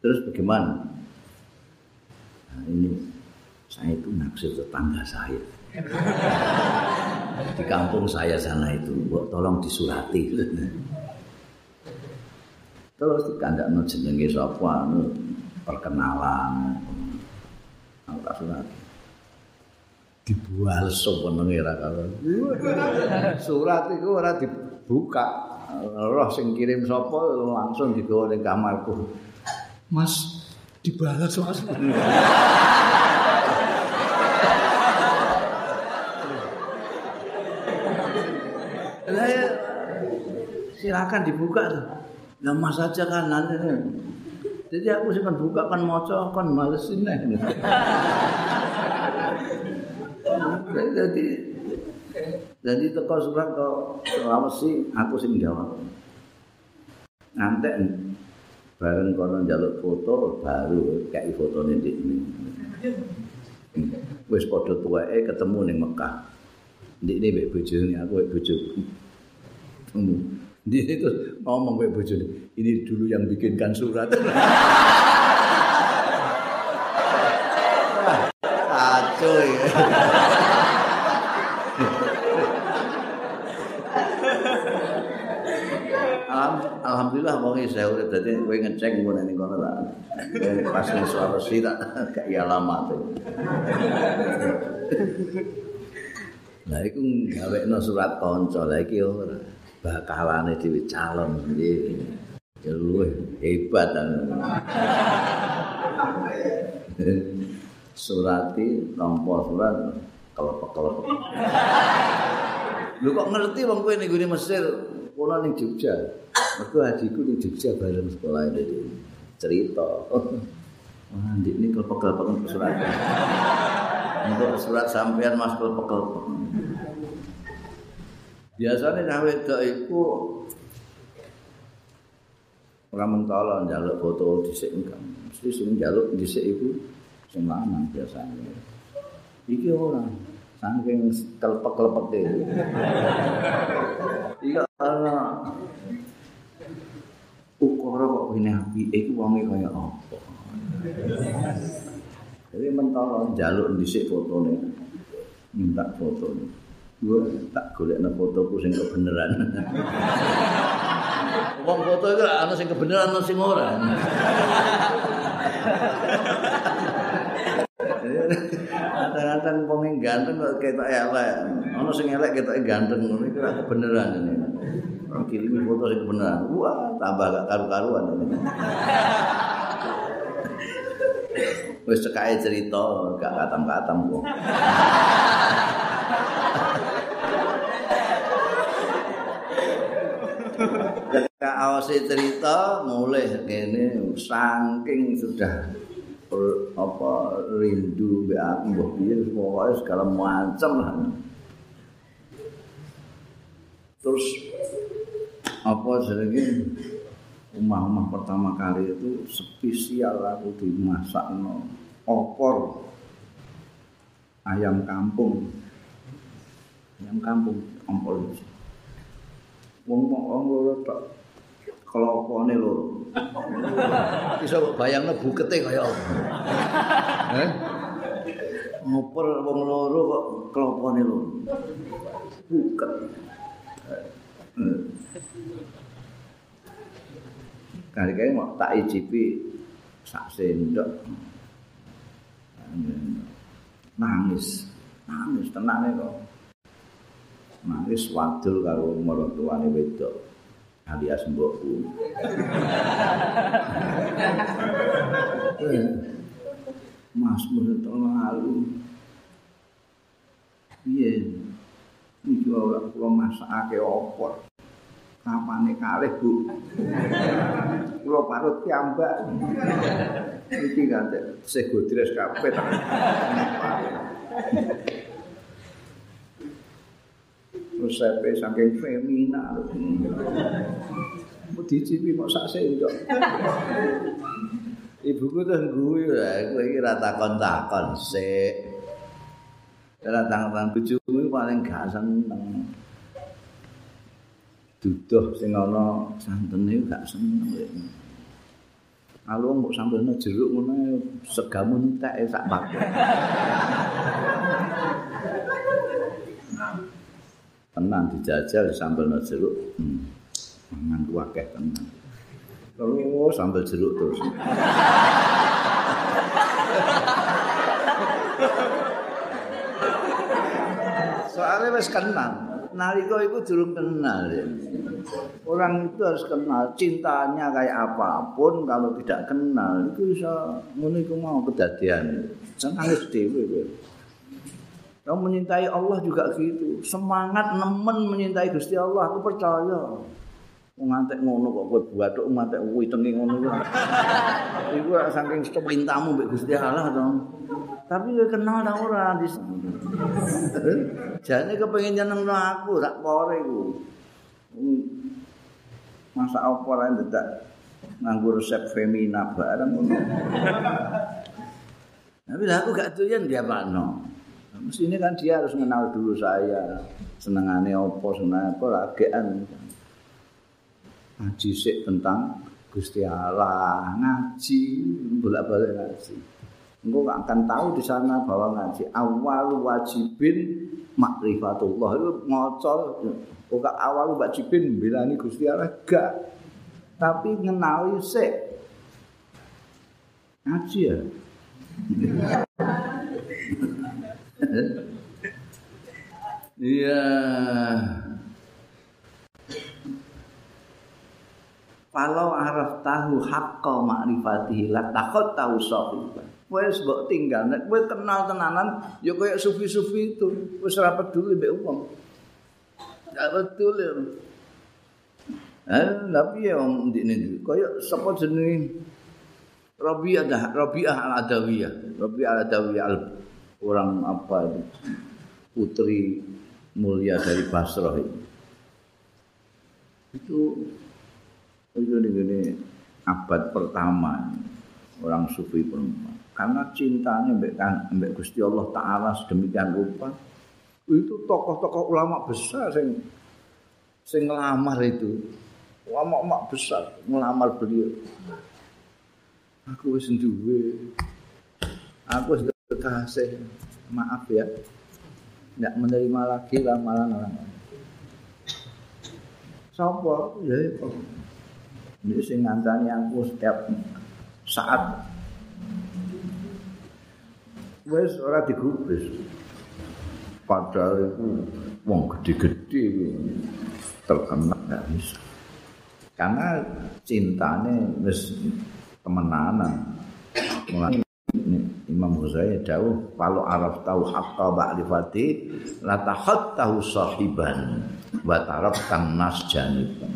Speaker 1: Terus bagaimana? Nah, ini saya itu naksir tetangga saya. Di kampung saya sana itu, buat tolong disurati. Terus dikandakno jenenge sapa anu perkenalan aku tak surat dibual. Sepenenge ra kalau surat itu ora dibuka. Roh sing kirim sapa langsung digawa ning kamarku. Mas dibalas Mas. Silakan dibuka tuh. Nah, mas aja kan nanti Jadi aku sih kan buka kan maca kan malesin nih. Jadi jadi teko surat ke Sulawesi aku sing jawab. Nanti bareng kono njaluk foto baru kayak foto nih ini. Wis padha tuweke ketemu ning Mekah. Ndik ini bojone aku mbek bojoku. Dia itu ngomong bojone, ini dulu yang bikinkan surat. Kacau ya. Alhamdulillah wong saya udah tadi gue ngecek gue nanti kono lah. Pas nih suara sih tak kayak alamat. Nah, itu gawe no surat konco lagi orang. bakalane dhewe calon ya luwih hebat surati nampa surat kelepek-kelepek lu kok ngerti wong kowe ning Mesir kono ning Jogja mergo adikku ning Jogja bareng sekolah itu cerita Wah, ndik ini kelepek-kelepek untuk surat. Untuk surat sampean mas kelepek-kelepek. Biasanya cawe wedok iku ora mentolo njaluk foto dhisik enggak. Mesti sing njaluk dhisik iku sing lanang biasanya. Iki ora saking kelepek-kelepek e. Iya ukara kok ngene api iku wonge kaya apa. Jadi mentolo njaluk dhisik fotone. Minta fotone. Gue tak golek na fotoku sing kebenaran. Wong foto itu ana sing kebenaran ana sing ora. Kadang-kadang wong ganteng kok ketok elek. Ana sing elek ketok ganteng ngono iku kebenaran ini. Orang kirim foto sing kebenaran. Wah, tambah gak karu-karuan ini. Wis cekae cerita gak katam-katam kok. Ketika awasi cerita mulai kene saking sudah apa rindu be aku mbah piye pokoke segala macam lah. Terus apa jenenge? Rumah-rumah pertama kali itu spesial aku dimasak no opor ayam kampung. Ayam kampung opor wong wong loro tok kelopone loro. Iso bayangno bukete kaya apa? Ngoper wong loro kok kelopone loro. Buket kali-kali mau tak icipi sak sendok. Nangis. Nangis tenane kok. Nangis wadul karo maratuane wedok. Alias mbokku. Mas menurut lalu. Piye iki ora kula masakake opor kapane kalih Bu. Kula parut piyambak. Iki kan sih godres kabeh. Resepe saking femina mau dicipi mau sak sendok ibuku tuh guyu ya kowe iki ra takon-takon sik takon bojomu paling gak seneng duduh sing ana santene gak seneng Kalau mbok sambelno jeruk ngono segamu entek sak paket. Tenang dijajal sambelno jeruk. Hmm. Mangan kuwakeh tenang. Kalau sambel jeruk terus. Soalnya wis kenal. nalika iku durung kenal. Orang itu harus kenal cintanya kayak apapun kalau tidak kenal itu bisa iku mau kejadian. Senangis dhewe kowe. Kamu menyintai Allah juga gitu. Semangat nemen menyintai Gusti Allah, aku percaya. ngantek ngono kok kowe bathuk ngantek witenge ngono iku. Iku saking sepintamu mbek Gusti Allah to. Tapi kowe kenal ta ora di Jane kepengin nyenengno aku rak pore iku. Masa apa ora ndedak nganggo resep femina bareng. Tapi aku gak doyan dia pano. Mesti kan dia harus mengenal dulu saya. Senengane opo, senengane apa, lagean. ngaji sik tentang Gusti Allah, ngaji bolak-balik ngaji. Engko gak akan tahu di sana bahwa ngaji awal wajibin makrifatullah itu maca kok awal wajibin bilani Gusti Allah gak. Tapi ngenali sik. Ngaji ya. Iya. Kalau araf tahu hakka makrifatihi la takut tahu sahiban. Wes mbok tinggal nek kowe kenal tenanan ya koyo sufi-sufi itu. Wis ora peduli mbek wong. Gak peduli. Eh, tapi ya om ini koyo sapa jenenge Rabi'ah dah Rabi'ah al-Adawiyah. Rabi'ah al-Adawiyah al orang apa itu? Putri mulia dari Basrah itu. Itu itu ini abad pertama orang sufi perempuan karena cintanya mbak mbak Gusti Allah Taala sedemikian rupa itu tokoh-tokoh ulama besar sing sing ngelamar itu. Ulama-ulama besar ngelamar beliau. Aku wis duwe. Aku wis kekasih maaf ya. Tidak menerima lagi lamaran orang Sapa? Ya, Ini sing ngancani aku setiap saat. Wes ora digubris. Padahal itu wong gede-gede terkenal gak bisa. Karena cintanya wis temenanan. Mulai Imam Ghazali jauh kalau araf tahu hakka ba'rifati la tahu sahiban wa taraf kang nas janiban.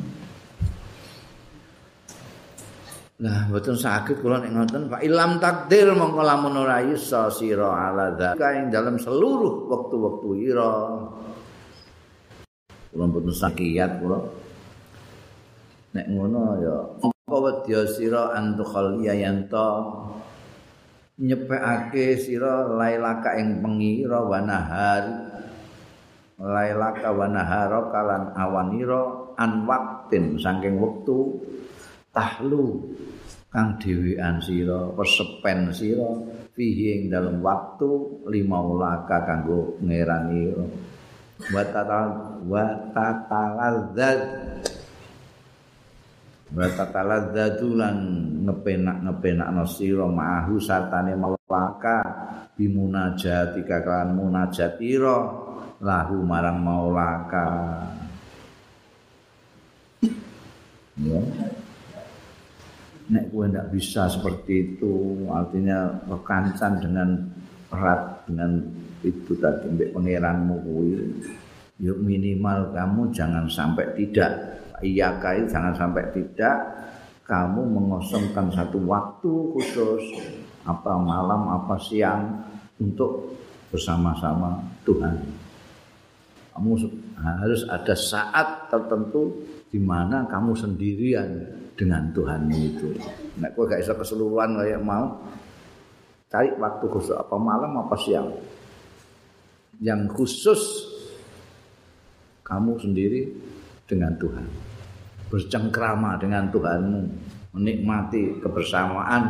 Speaker 1: Nah, mboten saged kula nek ngoten Pak Ilam takdir mongko lamun ora isa sira ala dzalika ing dalam seluruh waktu-waktu ira. Kula mboten sakiat kula. Nek ngono ya apa wedya sira antukhal yanto nyepekake sira lailaka ing pengira wa nahar lailaka wa naharaka lan awanira an waktin saking wektu tahlu kang dhewean sira persepen sira fihi ing dalem waktu lima ulaka kanggo ngerani. Wa tatal wa tataladzat wa tataladzatu lan ngepenak-ngepenakno sira ma'ahu sartane malaka bimunajati kakalan munajatira lahu marang maulaka ya nek kowe ndak bisa seperti itu artinya rekancan dengan erat dengan itu tadi mbek pangeranmu kuwi. Ya minimal kamu jangan sampai tidak. Iya kai jangan sampai tidak. Kamu mengosongkan satu waktu khusus apa malam apa siang untuk bersama-sama Tuhan. Kamu harus ada saat tertentu di mana kamu sendirian dengan Tuhan itu. Nek kowe gak iso keseluruhan kayak mau cari waktu khusus apa malam apa siang. Yang khusus kamu sendiri dengan Tuhan. Bercengkrama dengan Tuhanmu, menikmati kebersamaan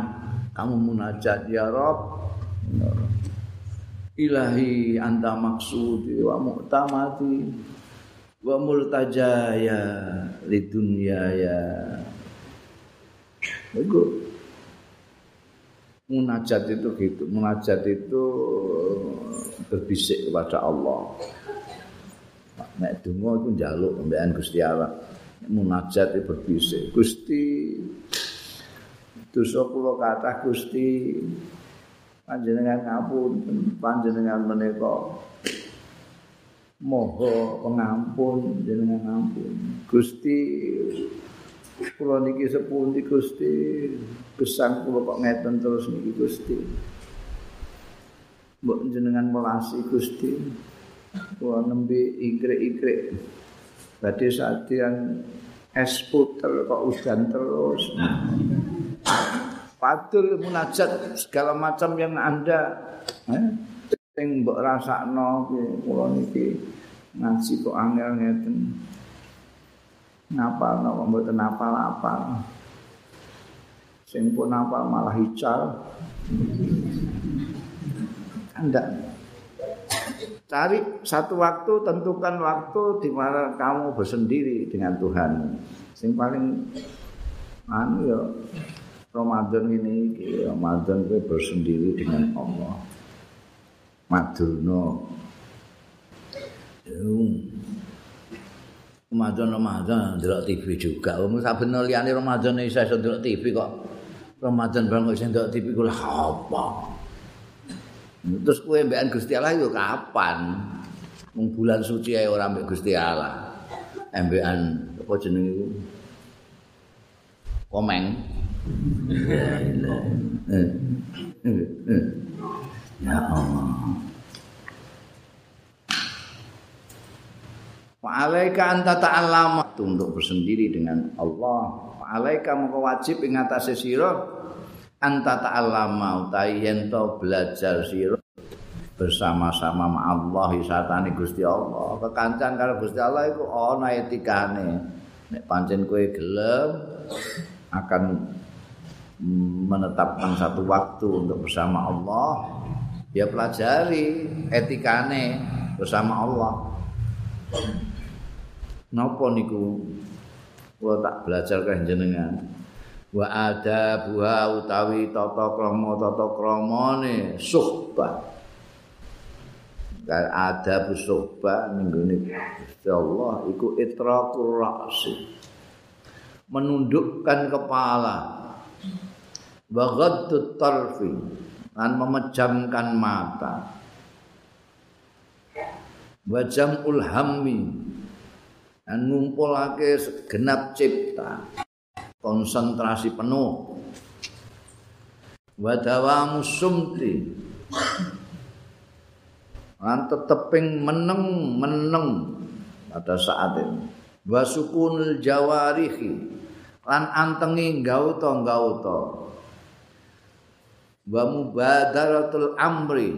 Speaker 1: kamu munajat ya Rob. Ilahi anta maksudi wa mu'tamati wa multajaya li dunya ya itu munajat itu gitu. Munajat itu berbisik kepada Allah. Nek donga itu njaluk mbekan Gusti Allah. Munajat itu berbisik Gusti dosa kula kathah Gusti. Panjenengan ngapunten panjenengan menika moho pengampun jenengan ampun Gusti kula niki sepundi Gusti? Gesang kula kok ngeten terus niki Gusti? Mbok jenengan melasi Gusti. Kula nembe ikrik-ikrik badhe sadian es puter kok udan terus. Padul munajat segala macam yang anda eh, sing mbok rasakno kula niki ngaji kok angel ngeten ngapal napa mboten apal. Apa sing pun apal malah hical anda cari satu waktu tentukan waktu di mana kamu bersendiri dengan Tuhan. Sing paling anu ya Ramadan ini Ramadan itu bersendiri dengan Allah. Madurno Ramadan Ramadan ndelok TV juga. Wong saben liyane Ramadan iso iso ndelok TV kok. Ramadan bareng iso ndelok TV kula apa? Terus kowe mbekan Gusti Allah yo kapan? Mung bulan suci ae ora mbek Gusti Allah. Embekan apa jenenge iku? Komeng. Ya Allah. Fa'alaika anta ta'allama untuk bersendiri dengan Allah. Fa'alaika maka wajib ing atase sira anta ta'allama utawi yen belajar sira bersama-sama ma Allah Gusti Allah. Kekancan karo Gusti Allah iku ana etikane. Nek pancen kowe gelem akan menetapkan satu waktu untuk bersama Allah, ya pelajari etikane bersama Allah. Napa niku? Kula tak belajar kan jenengan wa ada buha utawi tata krama tata kramane suhbah kal ada suhbah ning gone Allah iku itraqur ra'si. Menundukkan kepala. Wa ghaddut tarfi dan memejamkan mata. Wa jam'ul hammi dan ngumpulake segenap cipta. Konsentrasi penuh. Wadawa musumti lan teteping meneng meneng pada saat ini wasukunul jawarihi. Lan antengi gauta gauta wa mubadaratul amri.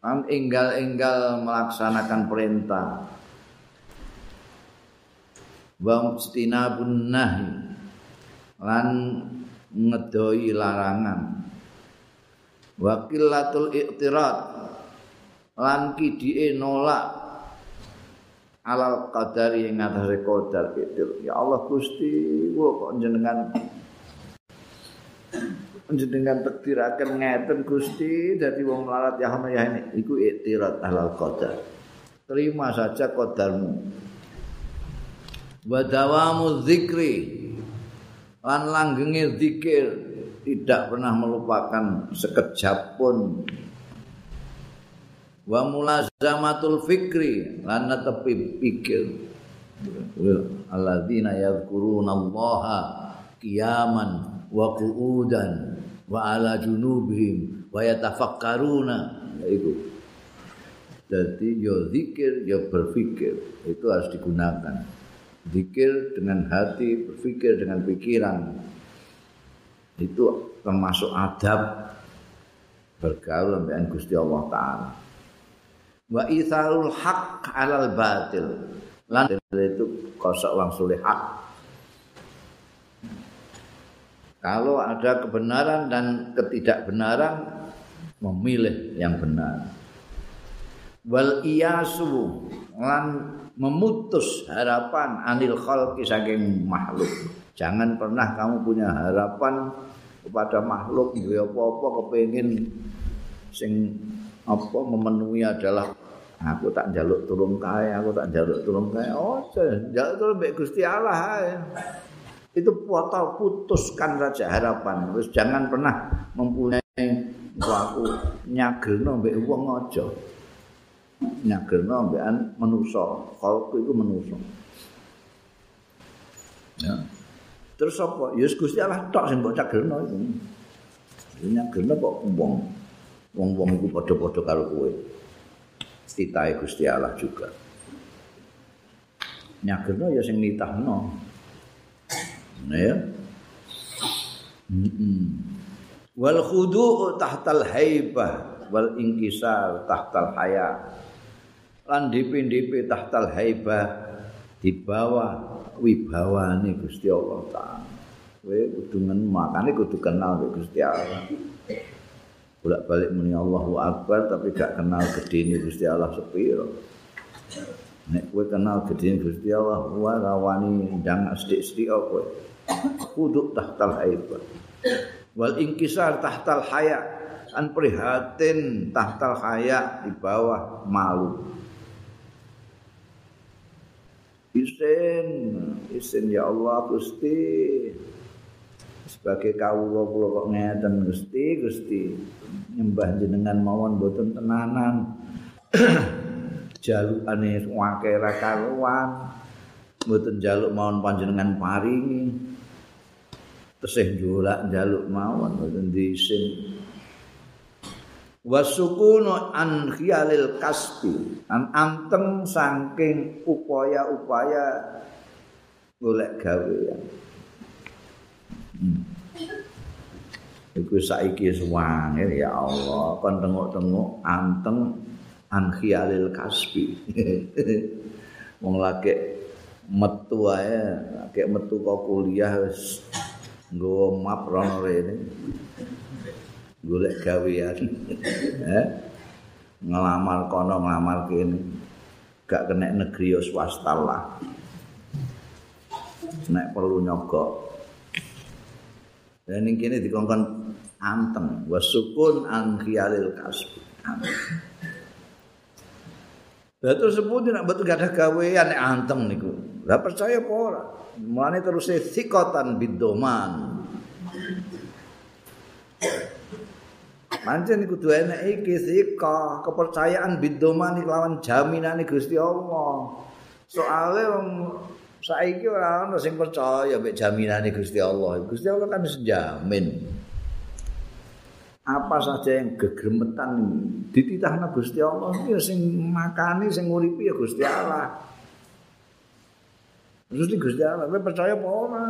Speaker 1: Lan enggal-enggal melaksanakan perintah wa mustinabun nahi. Lan ngedoi larangan. Wa qillatul i'tirad lan kidike nolak. Alal qadari ing ngatasé qadar itu ya Allah Gusti kok jenengan jenengan takdiraken ngeten Gusti. Dadi wong melarat ya ya ini. Iku iktirat halal qadar. Terima saja qadarmu wa dawamu dzikri. Lan langgenge zikir tidak pernah melupakan sekejap pun. Wa mulazamatul fikri. Lan tepi pikir. Alladzina yadhkuruna allaha qiyaman wa qu'udan wa ala junubihim wa yatafakkaruna. Itu. Jadi ya zikir ya berpikir itu harus digunakan zikir dengan hati berpikir dengan pikiran. Itu termasuk adab bergaul dengan Gusti Allah taala. Wa itharul haq alal batil. Lan itu kosok langsung hak. Kalau ada kebenaran dan ketidakbenaran memilih yang benar. Wal iyasu lan memutus harapan anil khalqi saking makhluk. Jangan pernah kamu punya harapan kepada makhluk duwe apa-apa kepengin sing apa memenuhi adalah aku tak njaluk turun kae, aku tak njaluk turun kae. Oh, njaluk turun Gusti Allah ae. itu foto putuskan saja harapan terus jangan pernah mempunyai aku nyagelno mbek wong aja nyagelno mbekan manusa. Kalau itu manusa. Ya. Terus apa ya Gusti Allah tok sing mbok cagelno itu nyagelno kok wong wong-wong iku padha-padha karo kowe. Titahe Gusti Allah juga. Nyagelno ya sing nitahno. Ya. Wal khudu'u tahtal haibah wal inkisar tahtal haya. Lan dipi-dipi tahtal haibah di bawah wibawane Gusti Allah taala. Kowe kudu makane kudu kenal Gusti Allah. Bolak-balik muni Allahu Akbar tapi gak kenal gedene Gusti Allah sepiro. Nek kowe kenal gedene Gusti Allah, wa rawani ndang sithik-sithik kowe. Kuduk tahtal haibah wal inkisar tahtal haya an prihatin tahtal haya di bawah malu isin isin ya Allah Gusti. Sebagai kawula kula kok ngeten Gusti Gusti. Nyembah jenengan mawon boten tenanan. Jalukane wakera kaluan boten jaluk mawon panjenengan paringi. Tesih njolak njaluk mawon mboten diisin wasukunu an khiyalil kasbi an anteng saking upaya-upaya golek gawe hmm. iku saiki suwange ya Allah kon tengok-tengok anteng an khiyalil kasbi. Wong lagi metu ae lagi metu kok kuliah wis nggawa map rene golek gawean. Eh? Ngelamar kono ngelamar kene. Gak kena negeri swasta lah. Nek perlu nyogok. Dan ini kini dikongkon anteng wasukun an khiyalil kasbi. Lah terus sepundi nak betul gak ada gawean nek anteng niku. Lah percaya apa ora? Mulane terus sikotan bidoman. Mancen iku kudu enek iki sika, kepercayaan bidoman lawan jaminan Gusti Allah. Soale wong saiki ora ana sing percaya mek jaminane Gusti Allah. Gusti Allah kan sejamin. Apa saja yang gegremetan dititahna Gusti Allah ya sing makani sing nguripi ya Gusti Allah. Terus Gusti Allah, percaya apa ora?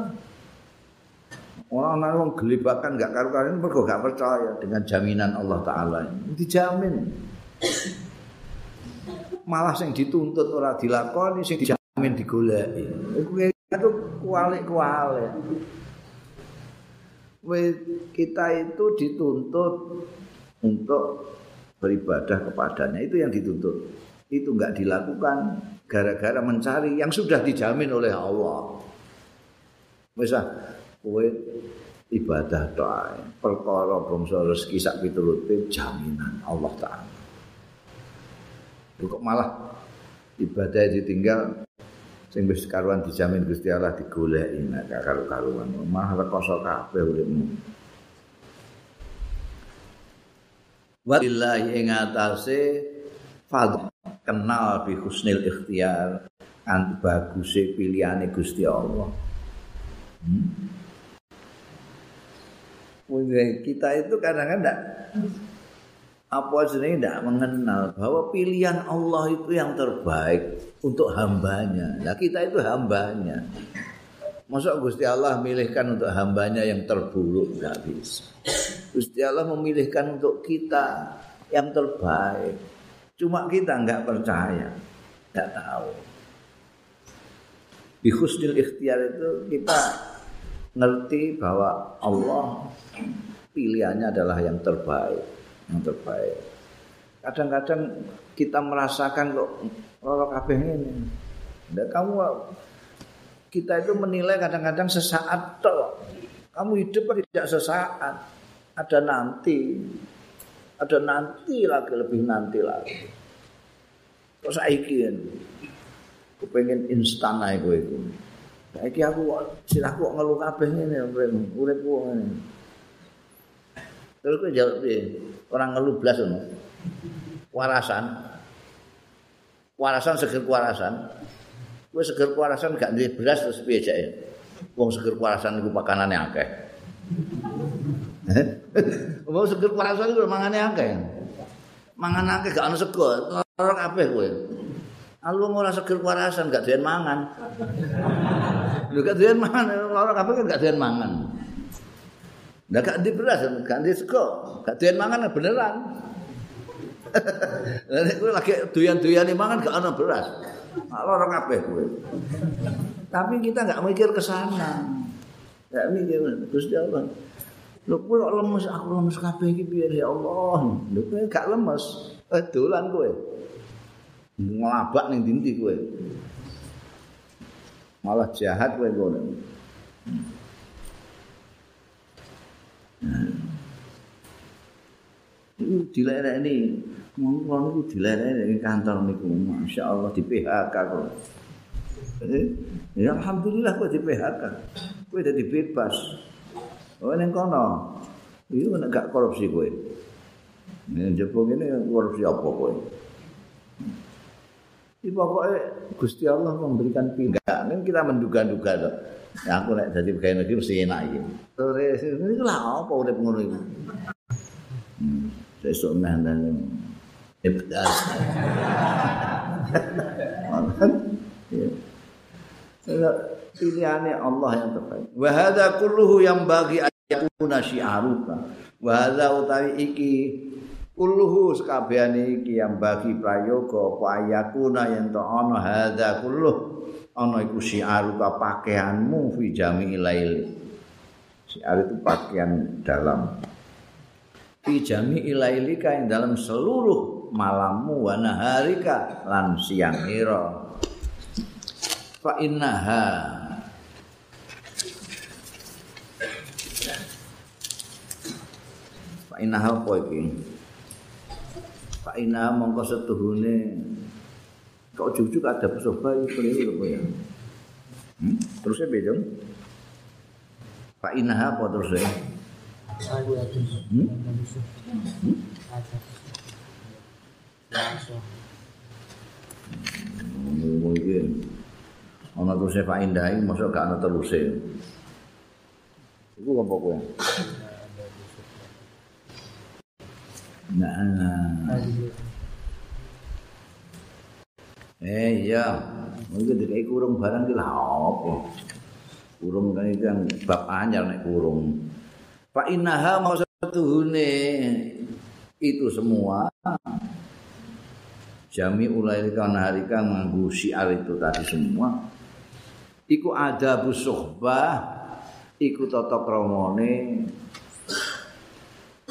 Speaker 1: Orang orang yang gelibakan gak karu-karuan mereka gak percaya dengan jaminan Allah Ta'ala. Dijamin. malah sing dituntut ora dilakoni sing dijamin digoleki. Kuwi itu kualik-kualik. kita itu dituntut untuk beribadah kepadanya itu yang dituntut itu enggak dilakukan gara-gara mencari yang sudah dijamin oleh Allah bisa kowe ibadah doa perkara bangsa rezeki sak piturute jaminan Allah taala kok malah ibadah ditinggal sing wis karuan dijamin Gusti Allah digoleki nek karo karuan malah rekoso kabeh uripmu Wallahi ing atase kenal bi husnil ikhtiar kan baguse pilihane Gusti Allah. Hmm? Kita itu kadang-kadang apa jenenge tidak mengenal bahwa pilihan Allah itu yang terbaik untuk hambanya. Nah kita itu hambanya. Masa Gusti Allah milihkan untuk hambanya yang terburuk tidak bisa. Gusti Allah memilihkan untuk kita yang terbaik. Cuma kita enggak percaya, enggak tahu. Di ikhtiar itu kita ngerti bahwa Allah pilihannya adalah yang terbaik, yang terbaik. Kadang-kadang kita merasakan kok loro kabeh ini. Dan kamu kita itu menilai kadang-kadang sesaat toh. Kamu hidup tidak sesaat. Ada nanti. Ada nanti lagi, lebih nanti lagi. Kok saiki Aku pengen instan aja gue itu. Saiki aku silahku kok ngeluh kabeh ngene uripku ngene. Terus gue jawab piye? Orang ngeluh blas ngono. Warasan. Warasan seger warasan. Kowe seger kuarasan gak duwe beras terus piye jake? Wong seger kuarasan iku pakanane akeh. Wong seger kuarasan iku mangane akeh. Mangan akeh gak ono sego, ora kabeh kowe. Alu ora seger kuarasan gak doyan mangan. Lho gak doyan mangan, ora kabeh gak doyan mangan. Lah gak di beras, gak di sego, gak doyan mangan beneran. Lah nek kowe lagi doyan-doyan mangan gak ono beras. Lorong kabeh kowe. Tapi kita enggak mikir ke sana. Enggak mikir Gusti Allah. Lho kok lemes aku lemes kabeh iki piye ya Allah. Lho kowe gak lemes. Eh dolan kowe. Ngelabak ning dinti kowe. Malah jahat kowe ngono. Itu dilera ini Mau niku dilereni kantor niku, masyaallah di PHK kok. Eh, ya alhamdulillah kok di PHK. Kowe dadi bebas. Oh ning kono. Iku nek gak korupsi kowe. Nek jepo ngene korupsi apa kowe? Di pokoknya Gusti Allah memberikan pilihan. Ini kita menduga-duga loh. Ya aku nek dadi pegawai negeri mesti enak iki. Terus ini lah apa udah ngono iku. Hmm, sesuk nang ibdas. Pilihannya Allah yang terbaik. Wa hadza kulluhu yang bagi ayakuna syi'aruka. Wa hadza utawi iki kulluhu sekabehane iki yang bagi prayoga apa ayakuna yang to ana hadza kulluh ana iku syi'aruka pakaianmu fi jami'il lail. Syiar itu pakaian dalam. Fi jami'il lailika yang dalam seluruh malammu wa naharika lan siang ira. Fa innaha. Fa innaha apa iki fa innaha mongko setuhune kok jujuk ada pesoba apa ya hmm? terusnya beda fa innaha apa terusnya hmm? hmm? Mungkin ana terus Pak Indah iki mosok gak ana terus Iku apa kowe? Nah. Eh iya, mungkin dikai kurung barang lah apa? Kurung kan itu yang bab anyar nek kurung. Pak Inaha mau setuhune itu semua jami ulai kana harika nganggo syiar itu tadi semua iku ada busuhbah iku tata kramane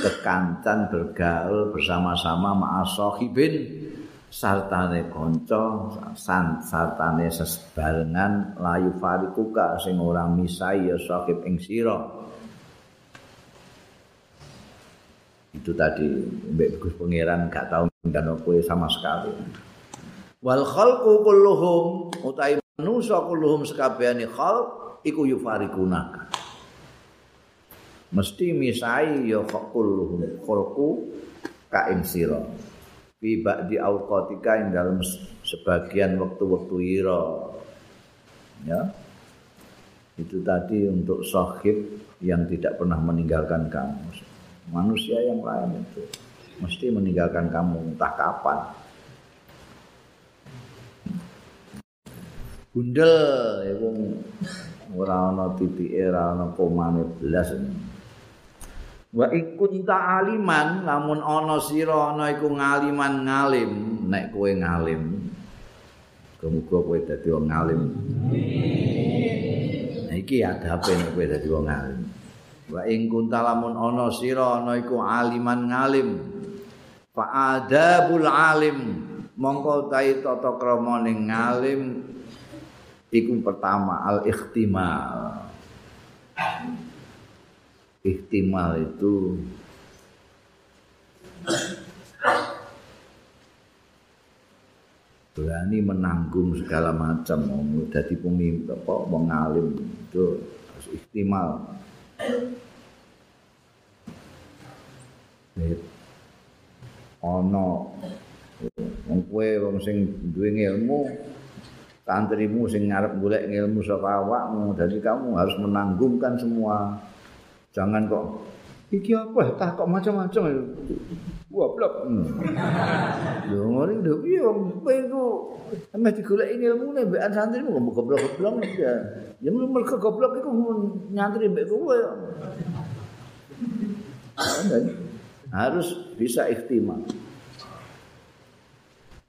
Speaker 1: kekancan bergaul bersama-sama ma'asahibin sartane kanca san sartane sebarengan layu farikuka sing ora misai ya sahib ing sira. Itu tadi mbek Gus Pangeran gak tau ngundang kowe sama sekali. Wal khalqu kulluhum utai manusa kulluhum sekabehane khalq iku yufarikuna mesti misai ya kulluhum khalqu ka ing sira. Fi ba'di auqatika ing dalam sebagian waktu-waktu ira. Ya. Itu tadi untuk sahib yang tidak pernah meninggalkan kamu. Manusia yang lain itu mesti meninggalkan kamu entah kapan. Gundel iku ora ana titike ora ana komane blas. Wa ikun aliman lamun ana sira ana iku ngaliman ngalim nek kowe ngalim. Kemuga kowe dadi wong ngalim. Nah iki adabe nek kowe dadi wong ngalim. wa ing kuntalamun ana sira ana iku aliman ngalim fa adabul alim mongko tai tata krama ning ngalim iku pertama al ikhtimal ikhtimal itu. Berani menanggung segala macam mau jadi pemimpin apa mengalim itu harus ikhtimal. Ana wong kowe wong sing duwe ilmu santrimu sing ngarep golek ilmu saka awakmu dadi kamu harus menanggungkan semua jangan kok. Iki apa? Tah kok macam-macam wah blok. Hmm. lho ngene lho. Piye wong iku ame digolek ilmu nek mbek santrimu kok goblok-goblok ya. Ya mergo goblok iku nyantri mbek kowe. Harus bisa ikhtimah.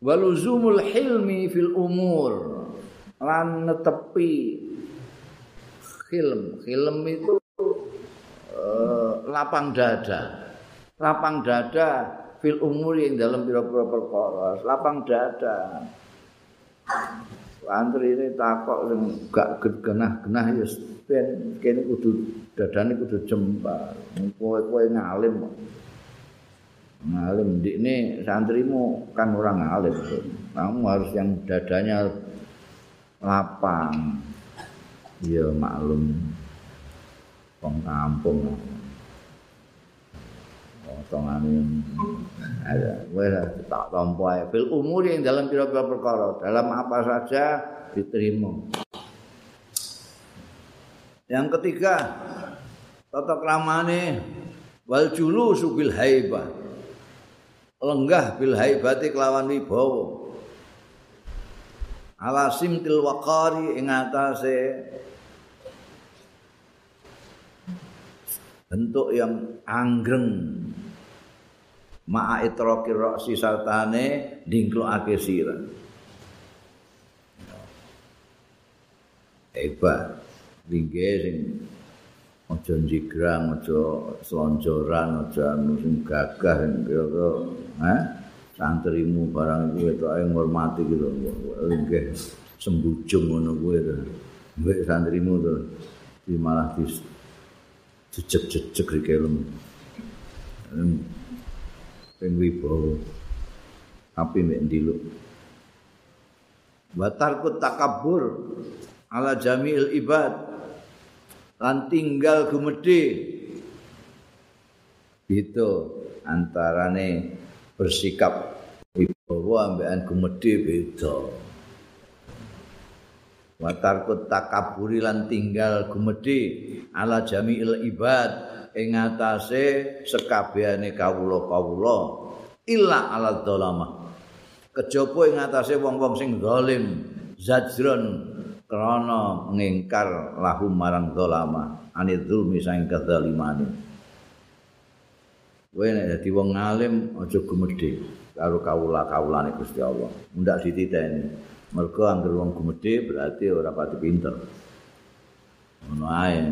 Speaker 1: Waluzumul hilmi fil umur. Lan netepi hilm. Hilm itu lapang dada. Lapang dada fil umur yang dalam pira-pira perkara. Lapang dada. Antri ini takok sing gak genah-genah ya ben kene kudu dadane kudu jembar. Kowe-kowe ngalim. Ngalim ndikne santrimu kan orang ngalim. Kamu harus yang dadanya lapang. Ya maklum. Wong kampung. Potongane ada wes tak tompo ae fil umur yang dalam pira-pira perkara dalam apa saja diterima. Yang ketiga tata kramane wal julu subil haibah. Lenggah bil haibati kelawan wibawa. Ala simtil waqari ing atase bentuk yang anggreng ma'a itroki roksi sartane dingklokake sira. Hebat. Ringge sing aja njigrang aja slonjoran aja anu sing gagah sing kira ha santrimu barang iku etoke ngurmati gitu. Ringge sembujung ngono kuwi to. Mbek santrimu to di malah di jejeg-jejeg rike lem ping wibawa. Api mek ndiluk. Wa tarkut takabbur ala jami'il ibad. Lan tinggal gumedhe. Itu antarane bersikap wibawa ambekan gumedhe beda. Wa tarkut takabburi lan tinggal gumedhe ala jami'il ibad ing atase sekabehane kawula-kawula illa ala dzalama kejaba ing atase wong-wong sing zalim zajron krana ngingkar lahum marang dzalama anil zulmi sang kedzalimane kowe nek dadi wong alim aja gumedhe karo kawula-kawulane Gusti Allah. Ndak dititeni. Mergo anggere wong gumedhe berarti ora pati pinter. Ngono ae.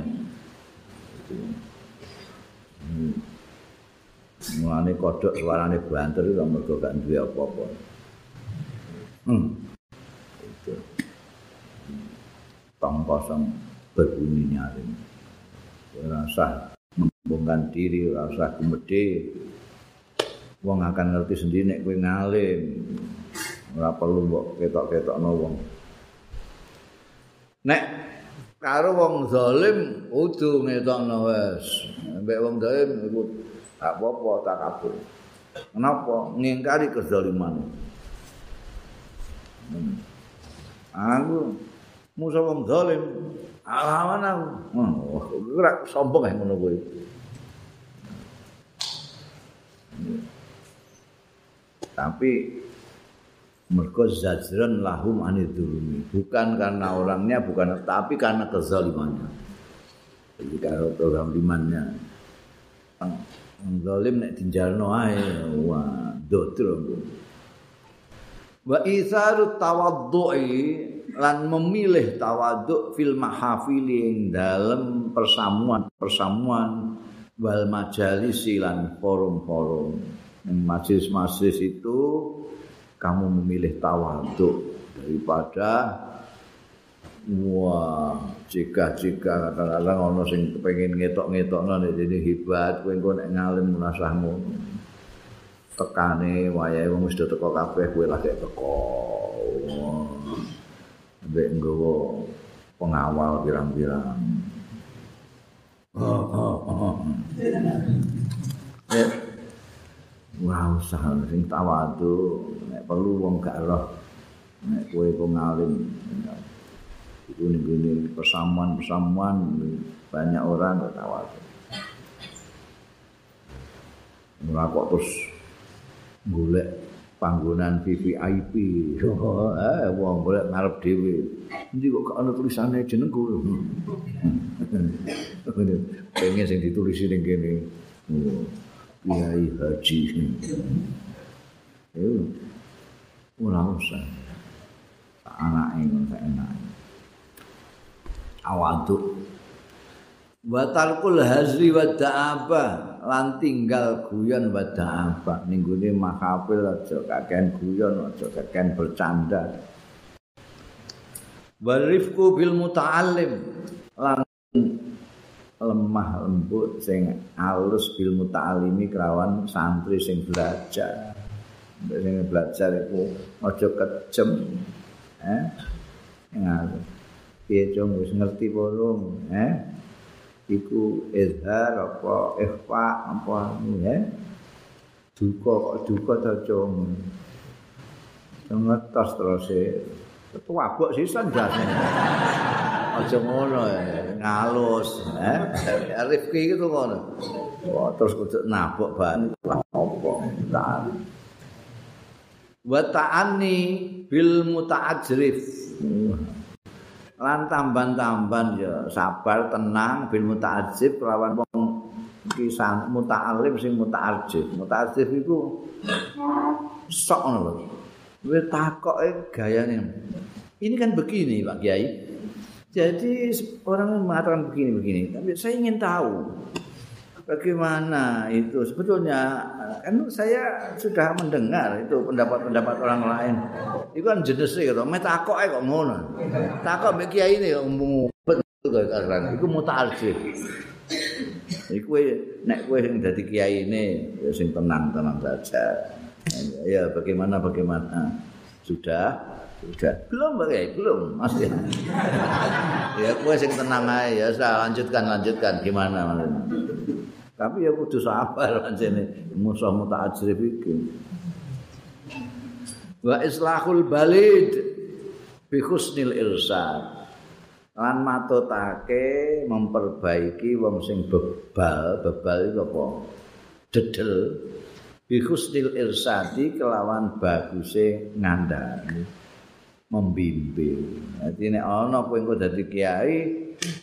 Speaker 1: Hmm. Mulane kodhok suarane banter iku mergo gak duwe apa-apa. Hmm. Kosong berbunyi nyaring. Ora usah membongkan diri, ora usah gumedhe. Wong akan ngerti sendiri nek kowe ngalim. Ora perlu mbok ketok-ketokno wong. Nek karo wong zalim kudu ngetokno wis. Mbek wong zalim iku tak apa-apa tak kabur. Kenapa? Ngingkari kezaliman. Hmm. Aku musuh wong zalim alawan aku ora sombong ae ngono kuwi tapi mergo zajran lahum anidulumi bukan karena orangnya bukan tapi karena kezalimannya. Jadi kalau kezalimannya. Zalim nek dijalno ae wah dotro wa isaru tawaddu'i lan memilih tawaduk fil mahafili ing dalem persamuan-persamuan wal majalis lan forum-forum. Majelis-majelis itu kamu memilih tawaduk daripada wah jika-jika kadang-kadang ono sing kepengin ngetok-ngetokno nek dene hebat kowe engko nek ngalim munasahmu tekane wayahe wong wis teko kabeh kowe lagi teko mbek nggawa pengawal pirang-pirang. Oh, oh, oh. Wah usah sing tawadu nek perlu wong gak roh nek kowe kok ngalim itu ning persamuan-persamuan banyak orang gak tawadu. Ora kok terus golek panggonan VVIP. Oh, eh wong golek ngarep dhewe. Endi kok gak ana tulisane jenengku. Pengen sing ditulisi ning kene. Oh, Kiai Haji. Yo. Ora usah. Anake ngono sak enake. Awaduk. Batalkul hazri wa da'abah. lan tinggal guyon wada apa ninggune mahafil aja kakean guyon aja kakean bercanda warifku bil muta'allim lan lemah lembut sing alus bil muta'allimi kerawan santri sing belajar. Sing belajar iku aja kejem eh ngaruh piye wis ngerti bolong eh iku izhar apa ikhfa apa ya duka kok duka to cung? Ngetos terus e. Tuwabok sisan jane aja ngono ngalus eh. Rifki itu ngono. Oh, terus kudu nabok ban apa? Wa ta'anni bil muta'ajrif. Lan tamban-tamban ya sabar tenang bil muta'ajib lawan wong kisah muta'alim sing muta'ajib muta'ajib iku sok ngono lho. Kowe takoke gayane. Ini kan begini Pak Kiai jadi orang mengatakan begini-begini tapi saya ingin tahu bagaimana itu? Sebetulnya kan saya sudah mendengar itu pendapat-pendapat orang lain. Itu kan jenis itu metakok kok ngono. Takok mbek kiai ini ngumpet kan itu mutarjih iku nek kowe sing dadi kiai ini ya sing tenang-tenang saja. Ya bagaimana bagaimana sudah sudah belum bagai belum. Masih ya. Kowe sing tenang aja ya saya lanjutkan lanjutkan. Gimana maksudnya Tapi ya kudu sabar pancene musuh muta'ajrif iki. Wa islahul balid bi husnil irsad. Lan matutake memperbaiki wong sing bebal, bebal iku apa? Dedel. Bi husnil irsadi kelawan baguse ngandani membimbing. Dadi nek ana kowe engko dadi kiai,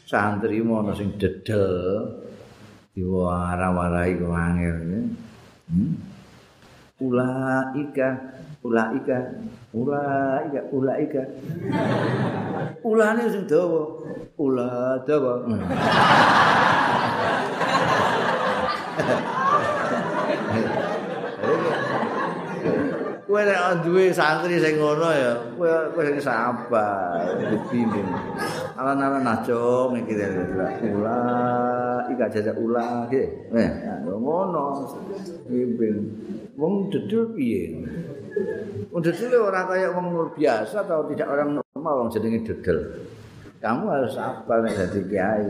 Speaker 1: santri ana sing dedel diwara-warai kok angel hmm? ulaika ulaika ulaika ulaika ulane sing dawa ula dawa Kowe nek duwe santri sing ngono ya, kowe kowe sing sabar, dibimbing. Alan-alan aja mikir ula, iki aja ula iki. Eh, ngono. Bimbing. Wong dedul piye? Wong dedul ora kaya wong biasa atau tidak orang normal wong jenenge dedul. Kamu harus sabar nek dadi kiai.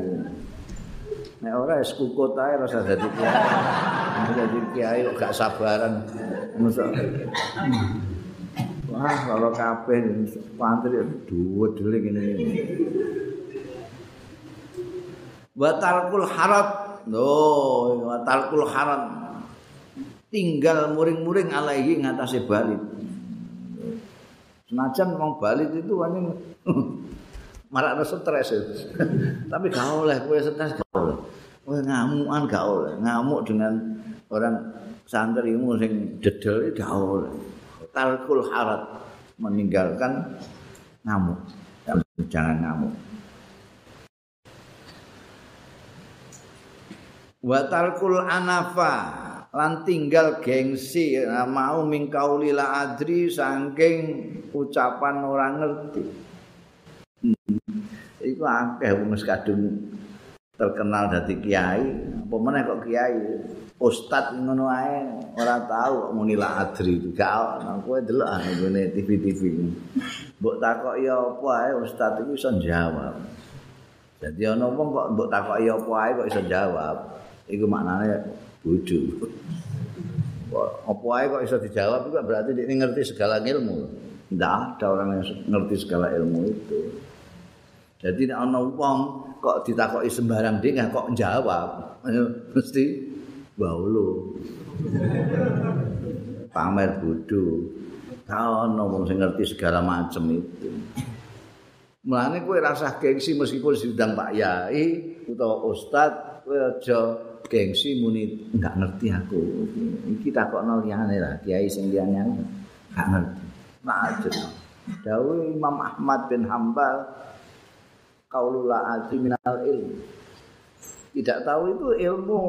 Speaker 1: Nek ora wis kukut ae rasa dadi kiai. Dadi kiai kok gak sabaran. Wah, kalau kabeh pantri duwe dele ngene iki. Batalkul harat. No, batalkul harat. Tinggal muring-muring alaihi ngatasi balik. Senajan wong balik itu wani malah stres. Tapi gak oleh kowe stres gak oleh. Kowe ngamukan gak oleh. Ngamuk dengan orang santrimu sing dedel gak oleh. Talkul harat meninggalkan ngamuk. Jangan ngamuk. Wa talkul anafa lan tinggal gengsi mau mingkauli la adri saking ucapan orang ngerti. Iku akeh wong kadung terkenal dadi kiai, apa meneh kok kiai? Ustad ngono ae ora tahu muni la adri gak ono kowe delok ah ngene TV-TV mbok takoki apa ae ustad iku iso jawab jadi ana wong kok mbok takoki apa ae kok iso jawab iku maknane bodho. Apa ae kok iso dijawab itu berarti dia ngerti segala ilmu. Ndak ada orang yang ngerti segala ilmu itu jadi nek ana wong kok ditakoki sembarang dingah kok jawab mesti baulo pamer bodho. Kaono wong sing ngerti segala macam itu. Mulane kowe rasah gengsi meskipun diundang Pak Yai utawa ustad kowe aja gengsi muni enggak ngerti aku. Iki takokno liyane lah kiai sing liyane enggak ngerti. Macet dawuh Imam Ahmad bin Hambal qaulul minal ilm tidak tahu itu ilmu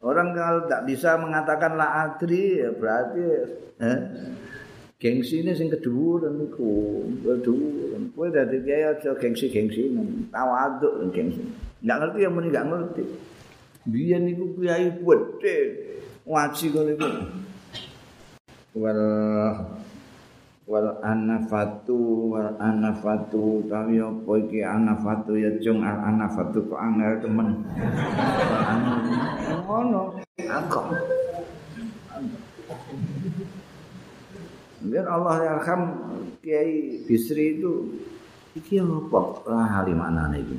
Speaker 1: Orang kalau tak bisa mengatakan la adri ya berarti eh, gengsi ini sing kedua dan niku kedua. Kue dari kiai aja gengsi gengsi tahu aduk gengsi. Nggak ngerti yang muni nggak ngerti. Dia niku kiai gede ngaji kau niku. Well, wal anafatu wal anafatu tawi apa iki anafatu? Ya jung al anafatu kok angel temen. Ngono. Aku Biar Allah yarham Kiai Bisri itu iki apa? Lah hali maknane iki.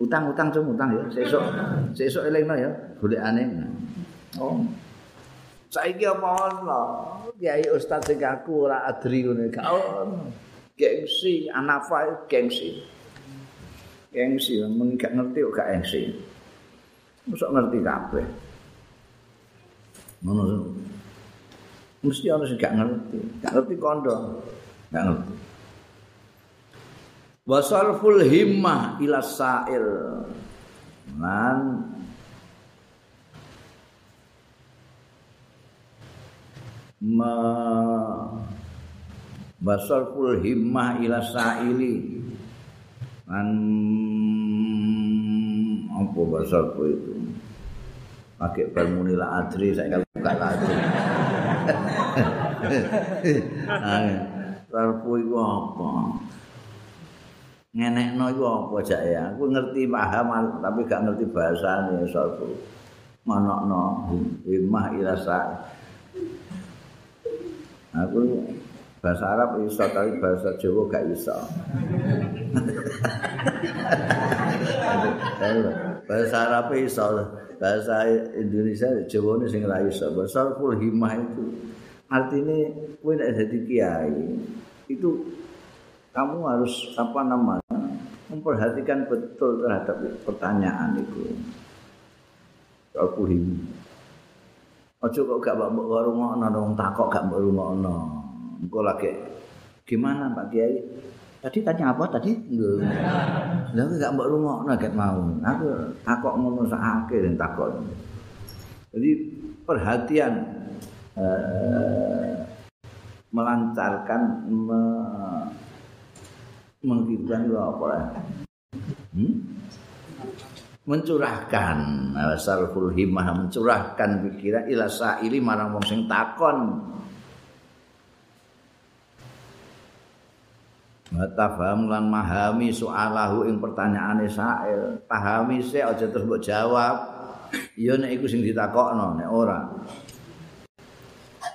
Speaker 1: Utang-utang cum utang ya. Sesuk sesuk elingno ya golek aneh oh saiki apa ono? Kiai ustaz sing aku ora adri ngene gak ono. Gengsi anafa gengsi. Gengsi mung gak ngerti kok gak gengsi. Mosok ngerti kabeh. Ngono mesti ono sing gak ngerti. Gak ngerti kondo. Gak ngerti. Wasarful himmah ila sa'il. Lan ma basarful himmah ila sa'ili. An apa basarku itu? Pakai bermuni la adri saya kalau buka la adri. Sarfu itu apa? Ngenekno itu apa aja ya? Aku ngerti paham tapi gak ngerti bahasa nih sarfu manokno himmah ila sa'ili Aku bahasa Arab iso tapi bahasa Jawa gak iso. bahasa Arab iso, bahasa Indonesia Jawa ini sing ora iso. Bahasa full himah itu artinya kowe nek dadi kiai itu kamu harus apa namanya memperhatikan betul terhadap pertanyaan itu. Aku himah. Aja kok gak mbok rungokno wong takok gak mbok rungokno. Engko lagi gimana Pak Kiai? Tadi tanya apa tadi? Lho. Lah gak mbok rungokno gak mau. Aku takok ngono sakake den takok. Jadi perhatian eh, melancarkan me, menghidupkan apa ya? Hmm? Mencurahkan sarful himmah mencurahkan pikiran ila saili marang wong sing takon Matafaham lan mahami soalahu ing pertanyaane sail. Pahami se aja terus mbok jawab. Ya nek iku sing ditakokno nek ora.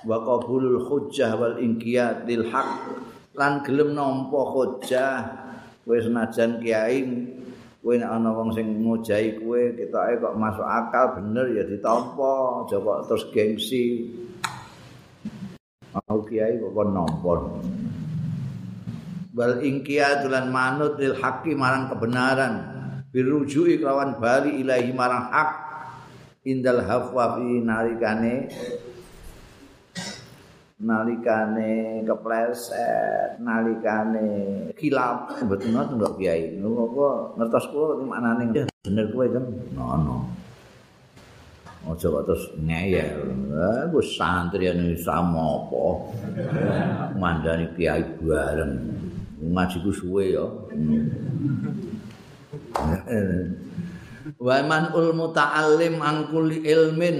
Speaker 1: Wa qabulul hujjah wal inqiyad lil haq lan gelem nampa hujjah wis senajan kiai kowe nek ana wong sing ngojahi kowe ketoke kok masuk akal bener ya ditampa aja kok terus gengsi. Mau kiai kok kon nampa bal ingkia lan manut lil haqqi marang kebenaran. Birujui kelawan bali ilahi marang hak. Indal hafwa fi narikane nalikane kepleset nalikane kilap. Mboten ngoten kok kiai. Ngopo ngertos kula maknane. Bener kowe kan ngono aja kok terus ngeyel. Aku santri ane sama apa? Mandani kiai bareng. Ngaji ku suwe ya. Wa man ul muta'allim angkuli ilmin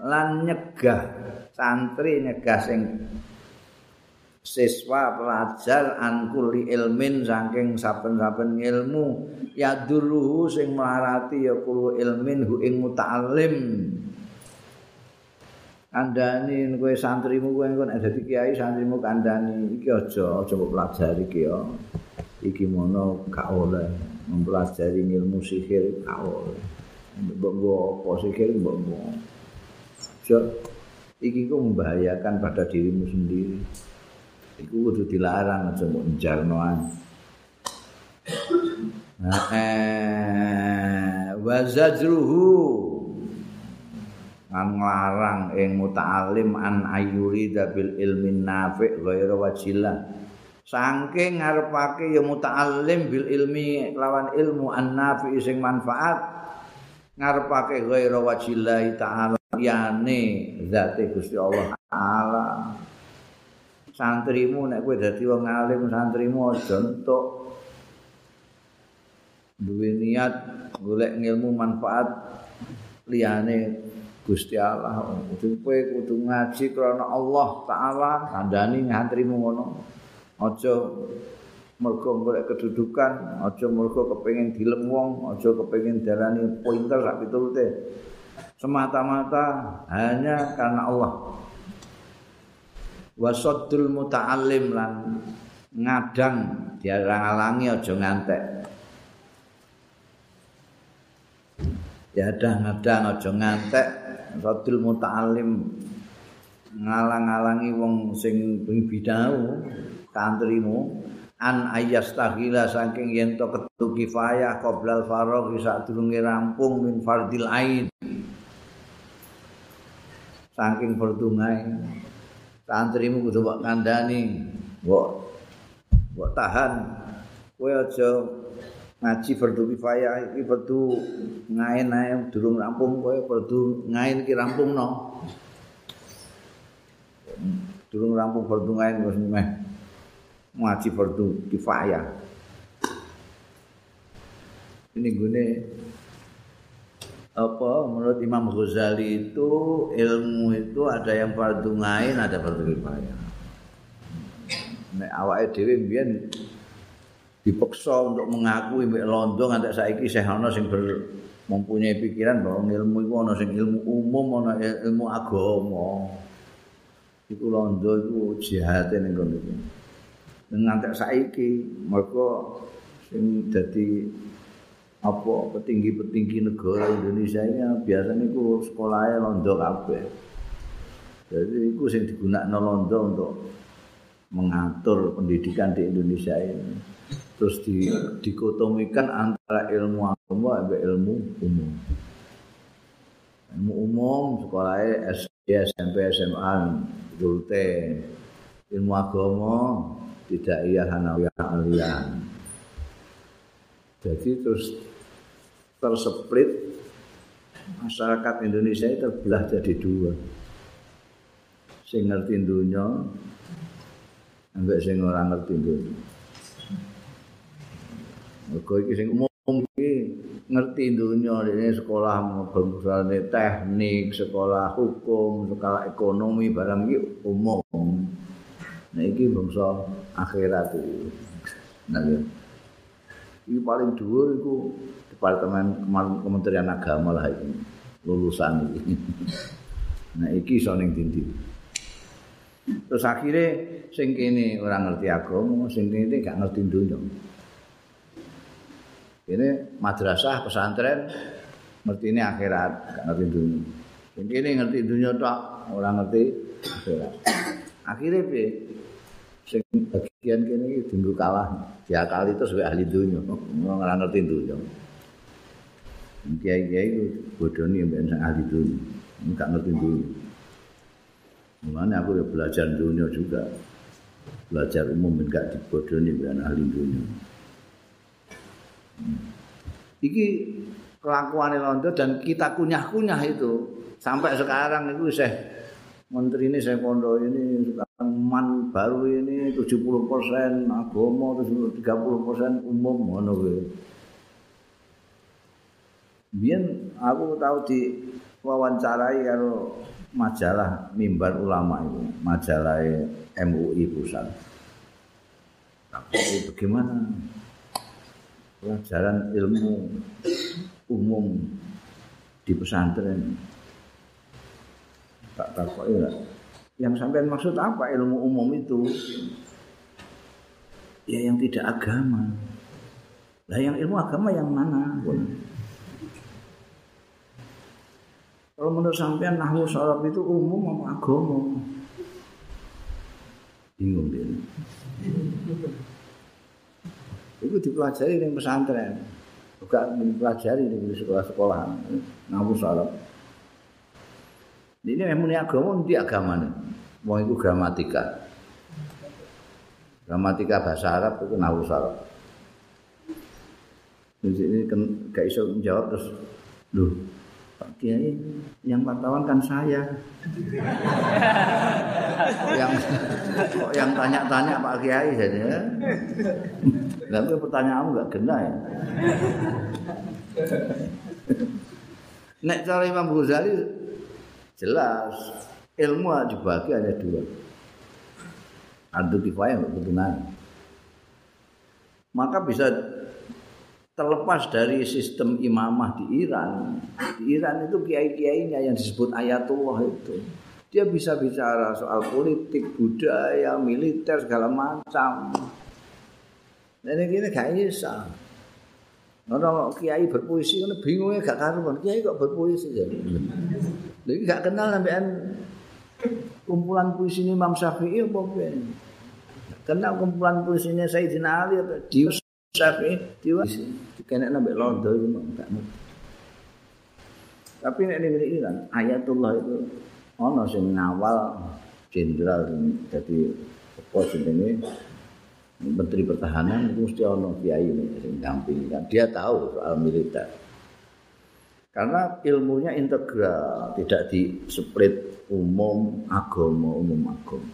Speaker 1: lan nyegah santri nyegah sing siswa pelajar angkuli ilmin saking saben-saben ilmu. Ya dulu sing melarati ya kulo ilmin hu ing muta'allim. Kandani kowe santrimu kowe engko nek dadi kiai santrimu kandani iki aja aja pelajari iki ya. Iki mono gak oleh. Mempelajari ilmu sihir gak oleh. Mbok apa sihir mbok aja iki ku membahayakan pada dirimu sendiri. Iku kudu dilarang aja njarnoan. Nah, eh, wa zajruhu an nglarang ing muta'alim an ayuri bil ilmi nafi' ghairu wajillah. Saking ngarepake ya muta'alim bil ilmi lawan ilmu an nafi' sing manfaat ngarepake ghairu wajillah ta'ala liyane zate Gusti Allah taala. Santrimu nek kowe dadi wong alim santrimu aja entuk. Duwe niat golek ilmu manfaat liyane Gusti Allah. Kudu kowe kudu ngaji krana Allah taala kandhani santrimu ngono. Aja mergo golek kedudukan aja mergo kepengin dilem wong aja kepengin darani pointer sak piturute semata-mata hanya karena Allah. Wasaddul muta'allim lan ngadang diarang-alangi aja ngantek. Diadang-adang aja ngantek. Wasaddul muta'allim ngalang-alangi wong sing bidau kantrimu an ayas tahila saking yen to ketu kifayah qoblal faragh sak durunge rampung min fardil ain saking berdungai santrimu kudu mbok kandhani mbok mbok tahan. Kowe aja ngaji fardu kifayah iki fardu ngain ae durung rampung kowe fardu ngain iki rampungno. Durung rampung fardu ngain wis meh ngaji fardu kifayah. Ini gune apa menurut Imam Ghazali itu ilmu itu ada yang fardu ngain ada fardu kifayah. Nek awake dhewe mbiyen dipaksa untuk mengakui mbek londo nganti saiki sih ana sing ber, mempunyai pikiran bahwa ilmu itu ana sing ilmu umum ana ilmu agama. Iku londo iku jihate ning iki. Nganti saiki mergo sing dadi apa petinggi-petinggi negara Indonesia ini biasanya itu sekolahnya londo kabeh. Jadi itu yang digunakan londo untuk mengatur pendidikan di Indonesia ini. Terus di, dikotomikan antara ilmu agama dan ilmu umum. Ilmu umum sekolahnya S ya SMP SMA dulute ilmu agama tidak iya hanawiyah alian jadi terus terseplit masyarakat Indonesia itu terbelah jadi dua sing ngerti dunia ambek sing ora ngerti dunia Mergo iki sing umum iki ngerti dunia ini sekolah misalnya teknik, sekolah hukum, sekolah ekonomi barang iki umum. Nah iki bangsa akhirat iki. Nah ya. Paling dhuwur iku Departemen Kementerian Agama lah iki lulusan iki. Nah iki iso ning dindi. Terus akhirnya sing kene ora ngerti agama, sing kene gak ngerti dunia. Ini madrasah pesantren ngerti ini akhirat, gak ngerti dunia. Yang ini ngerti dunia tak, orang ngerti akhirat. Akhirnya bi, sing bagian kini tunggu kalah, dia kali itu sebagai ahli dunia, orang ngerti dunia. Kiai kiai itu bodoh yang ahli dunia, nggak ngerti dunia. Mana aku ya belajar dunia juga, belajar umum enggak dibodoh nih ahli dunia. Iki kelakuan Londo dan kita kunyah-kunyah itu sampai sekarang itu saya menteri ini saya kondo ini sekarang man baru ini 70 persen agama 30 persen umum mana Biar aku tahu di wawancarai kalau majalah mimbar ulama itu majalah MUI pusat. Tapi bagaimana pelajaran ilmu umum di pesantren. Tak takut ya. Yang sampai maksud apa ilmu umum itu? Ya yang tidak agama. Lah yang ilmu agama yang mana? Kalau menurut sampean nahwu sorab itu umum apa agama? Bingung dia. itu dipelajari di pesantren. Juga dipelajari di sekolah-sekolah namun salah ini yang punya agama nanti agama nih mau itu gramatika. Gramatika bahasa Arab itu nahu salah ini kan gak bisa menjawab terus loh Pak Kiai yang wartawan kan saya yang yang tanya-tanya Pak Kiai jadi ya. Lalu pertanyaanmu enggak kena ya. Nek cara Imam Ghazali jelas ilmu dibagi hanya dua. Adu kifayah benar. Maka bisa terlepas dari sistem imamah di Iran, di Iran itu kiai-kiainya yang disebut ayatullah itu. Dia bisa bicara soal politik, budaya, militer segala macam. Dan ini gak bisa. Ono kiai berpuisi ngono bingungnya gak karuan. Kiai kok berpuisi jadi. Jadi gak kenal sampean kumpulan puisi Imam Syafi'i apa Kenal kumpulan puisinya Sayyidina Ali apa? Dius Syafi'i diwas kena nambah londo itu enggak Tapi nek ini kan ayatullah itu ono sing ngawal jenderal jadi apa jenenge menteri pertahanan itu mesti ono kiai sing dampingi kan dia tahu soal militer. Karena ilmunya integral, tidak di split umum agama umum agama.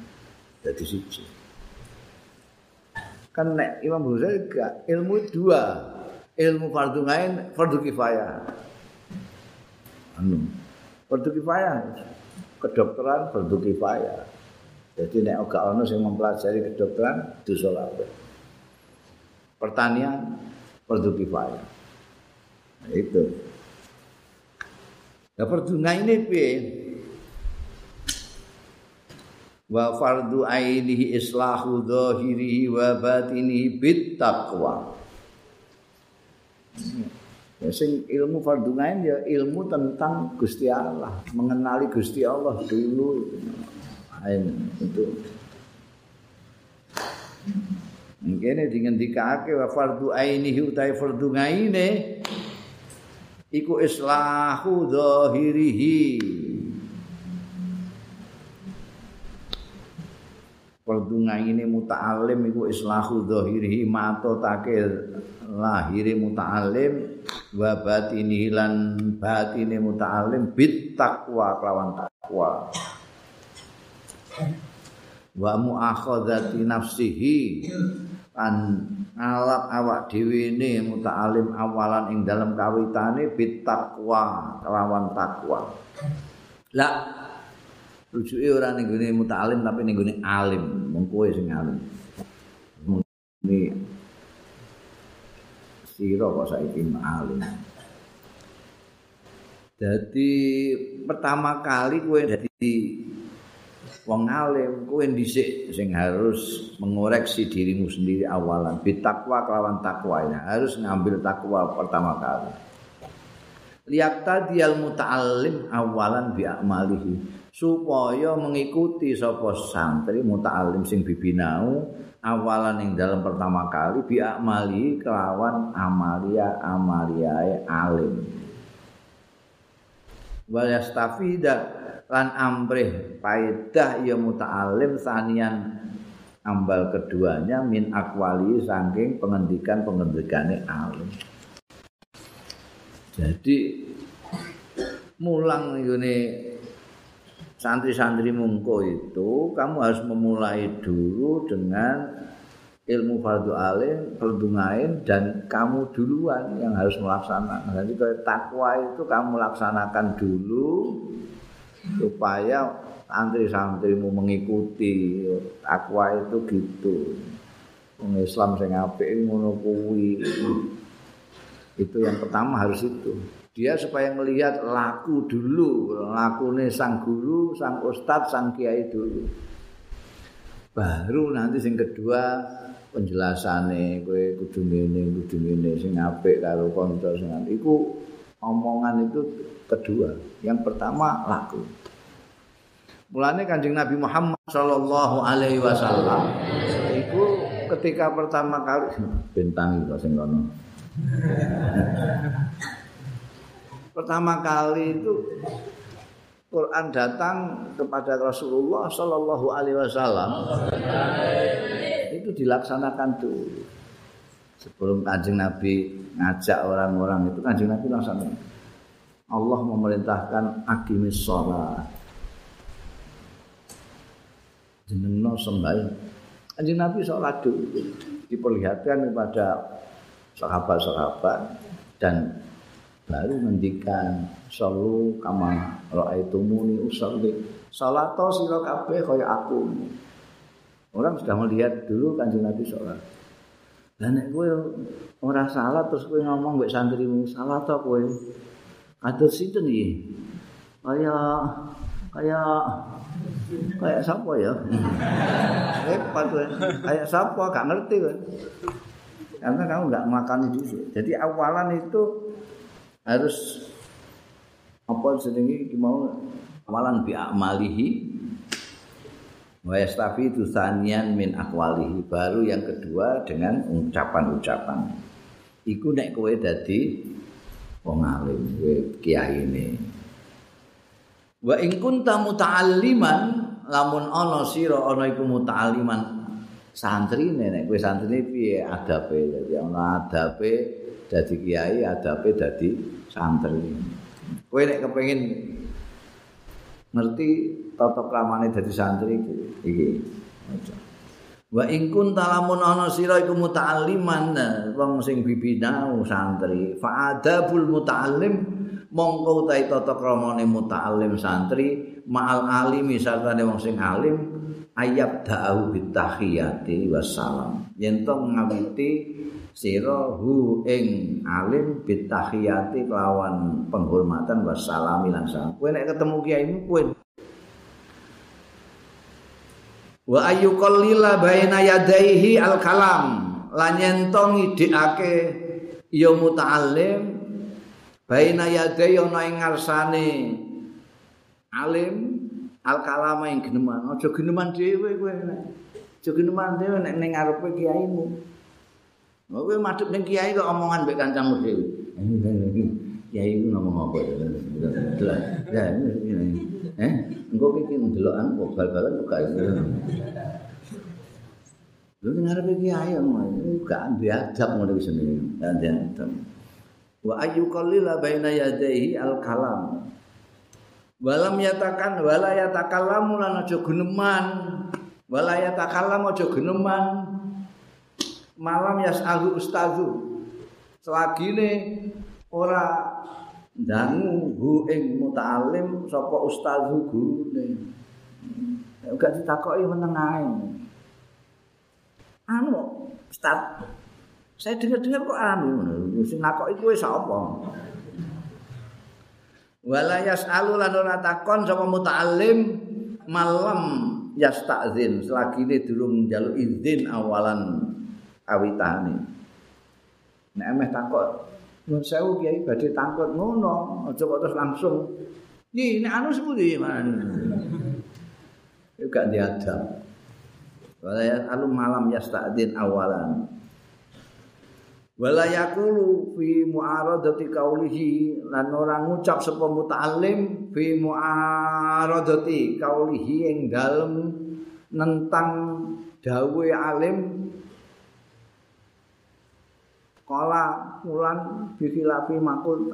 Speaker 1: Jadi siji. Kan nek Imam Ghazali ilmu dua. Ilmu fardu ngain fardu kifayah. Anu fardu kifayah. Kedokteran fardu kifayah. Jadi nek gak ono sing mempelajari kedokteran dosa kabeh. Pertanian fardu kifayah. Nah, itu. Ya fardu ngain ini piye wa fardu ainihi islahu dhahirihi wa batinihi bit taqwa ya sing ilmu fardu ain ya ilmu tentang Gusti Allah mengenali Gusti Allah dulu ain itu. Mungkin dengan dikake wa fardu ainihi utai fardu ngaine? Iku islahu dhahirihi fardu ngaine muta'alim iku islahu dhahirihi matotake lahire muta'alim wa batinihi lan batine muta'alim bit taqwa kelawan takwa wa muakhadzati nafsihi kan ngalap awak dhewe ne muta'alim awalan ing dalam kawitane bit taqwa kelawan takwa lah rujuke ora ning gone muta'alim tapi ning gone alim. Mung kowe sing alim. Ini sira kok saiki alim. Jadi pertama kali kowe dadi wong alim kowe dhisik sing harus mengoreksi dirimu sendiri awalan. Bitakwa kelawan takwa ini harus ngambil takwa pertama kali. Lihat tadi al muta'alim awalan bi amalihi supaya mengikuti sapa santri muta'alim sing bibinau awalan yang dalam pertama kali bi amali kelawan amalia amaliae alim. Wa yastafida lan amrih faedah ya muta'alim sanian ambal keduanya min akwali saking pengendikan pengendikane alim. Jadi mulang ini santri-santri mungko itu kamu harus memulai dulu dengan ilmu fardu alim, fardu ngain dan kamu duluan yang harus melaksanakan. Jadi kalau takwa itu kamu laksanakan dulu supaya santri-santrimu mengikuti takwa itu gitu. Wong Islam sing apik ngono kuwi. Itu yang pertama harus itu. Dia supaya melihat laku dulu, lakune sang guru, sang ustadz, sang kiai dulu. Baru nanti sing kedua penjelasane kowe kudu ngene, kudu ngene sing apik karo kanca sing iku omongan itu kedua. Yang pertama laku. Mulane Kanjeng Nabi Muhammad sallallahu alaihi wasallam itu ketika pertama kali bintang itu sing kono. Pertama kali itu Quran datang kepada Rasulullah sallallahu alaihi wasallam. Itu dilaksanakan tuh sebelum kanjeng Nabi ngajak orang-orang itu kanjeng Nabi langsung Allah memerintahkan akimis sholat. Jenengno sembahyang. Kanjeng Nabi sholat dulu. Diperlihatkan kepada sahabat-sahabat dan baru mendikan solu kama ra'aitumuni usolli salato sira kabeh kaya aku orang sudah melihat dulu kanjeng Nabi sholat lah nek kowe ora salah terus kowe ngomong mbek santrimu salah to kowe Atur sinten iki? Kaya kaya kaya sapa ya? Repot kowe. Kaya sapa gak ngerti kowe. Karena kamu gak makan itu. Jadi awalan itu harus apa jenenge? Mau awalan bi amalihi. Wa yastafidu sanian min akwalihi. Baru yang kedua dengan ucapan-ucapan. Iku nek kowe dadi wong alim kiai ini. Wa in kunta muta'alliman lamun ana sira ana iku muta'alliman. Santri nek kowe santri piye? Adabe. Dadi ana adabe dadi kiai adabe dadi santri. Kowe nek kepengin ngerti tata kramane dadi santri iki. Wa ing kunta lamun ana sira iku muta'alliman wong sing bibinau santri fa adabul muta'allim mongko utahe tata kramane muta'allim santri ma'al alimi sartane wong sing alim ayab da'u bitahiyati wassalam. Yen to ngawiti sira hu ing alim bitahiyati kelawan penghormatan wassalam lan salam. Kowe nek ketemu kiaimu kowe. Wa ayyuqallila baina yadaihi al kalam lan yentong idekake ya muta'allim baina yadai ana ing ngarsane alim al kalama ing geneman. Aja geneman dhewe kowe aja geneman dhewe nek ning ngarepe kiaimu. Kowe madhep ning kiai kok omongan mbek kancamu dhewe. Kiai ku ngomong apa? Ya Eh, engko iki ndelokan kok bal-balan kok gak Lho ngarepe kiai gak adab ngono wis jenenge. Wa ayu qallila baina yadayhi al kalam. Walam yatakan wala yatakallamu lan aja geneman. Wala yatakallam aja geneman. Malam yasalu ustazu. Selagine ora dangu hu ing muta'alim sapa ustazu gurune. Gak ditakoki meneng ae. anu Ustaz saya dengar-dengar kok anu sing nakoki kowe sapa wala yasalu lan ora takon sapa muta'allim malam yastazin selagi ini durung njaluk izin awalan awitane nek emeh takok Nuwun sewu kiai badhe tangkut ngono, aja kok terus langsung. Iki nek anu sepundi man. Iku gak diadab. Wala alu malam yasta'din awalan. Wala yaqulu fi mu'aradati qaulihi lan ora ngucap sapa muta'allim fi mu'aradati qaulihi ing dalem nentang dawuhe alim. Kala fulan bikilafi makul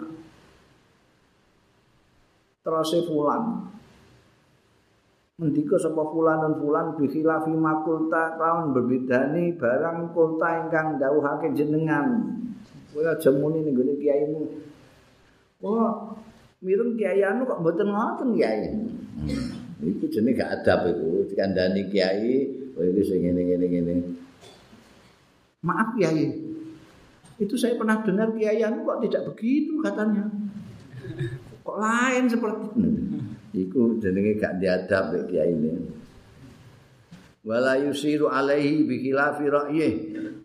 Speaker 1: terus fulan mendika sapa fulan dan fulan bikhilafi makulta kaun berbedani barang kulta ingkang dawuhake jenengan. Kowe aja muni ning gone kiaimu. Oh mireng kiai anu kok mboten ngoten kiai? Hmm. iku jenenge gak adab iku dikandani kiai kowe iki sing ngene-ngene ngene maaf kiai. Itu saya pernah dengar kiai anu kok tidak begitu katanya. Kok lain seperti itu iku jenenge gak diadab mek kiai ini wala yusiru alaihi bi khilafi ra'yi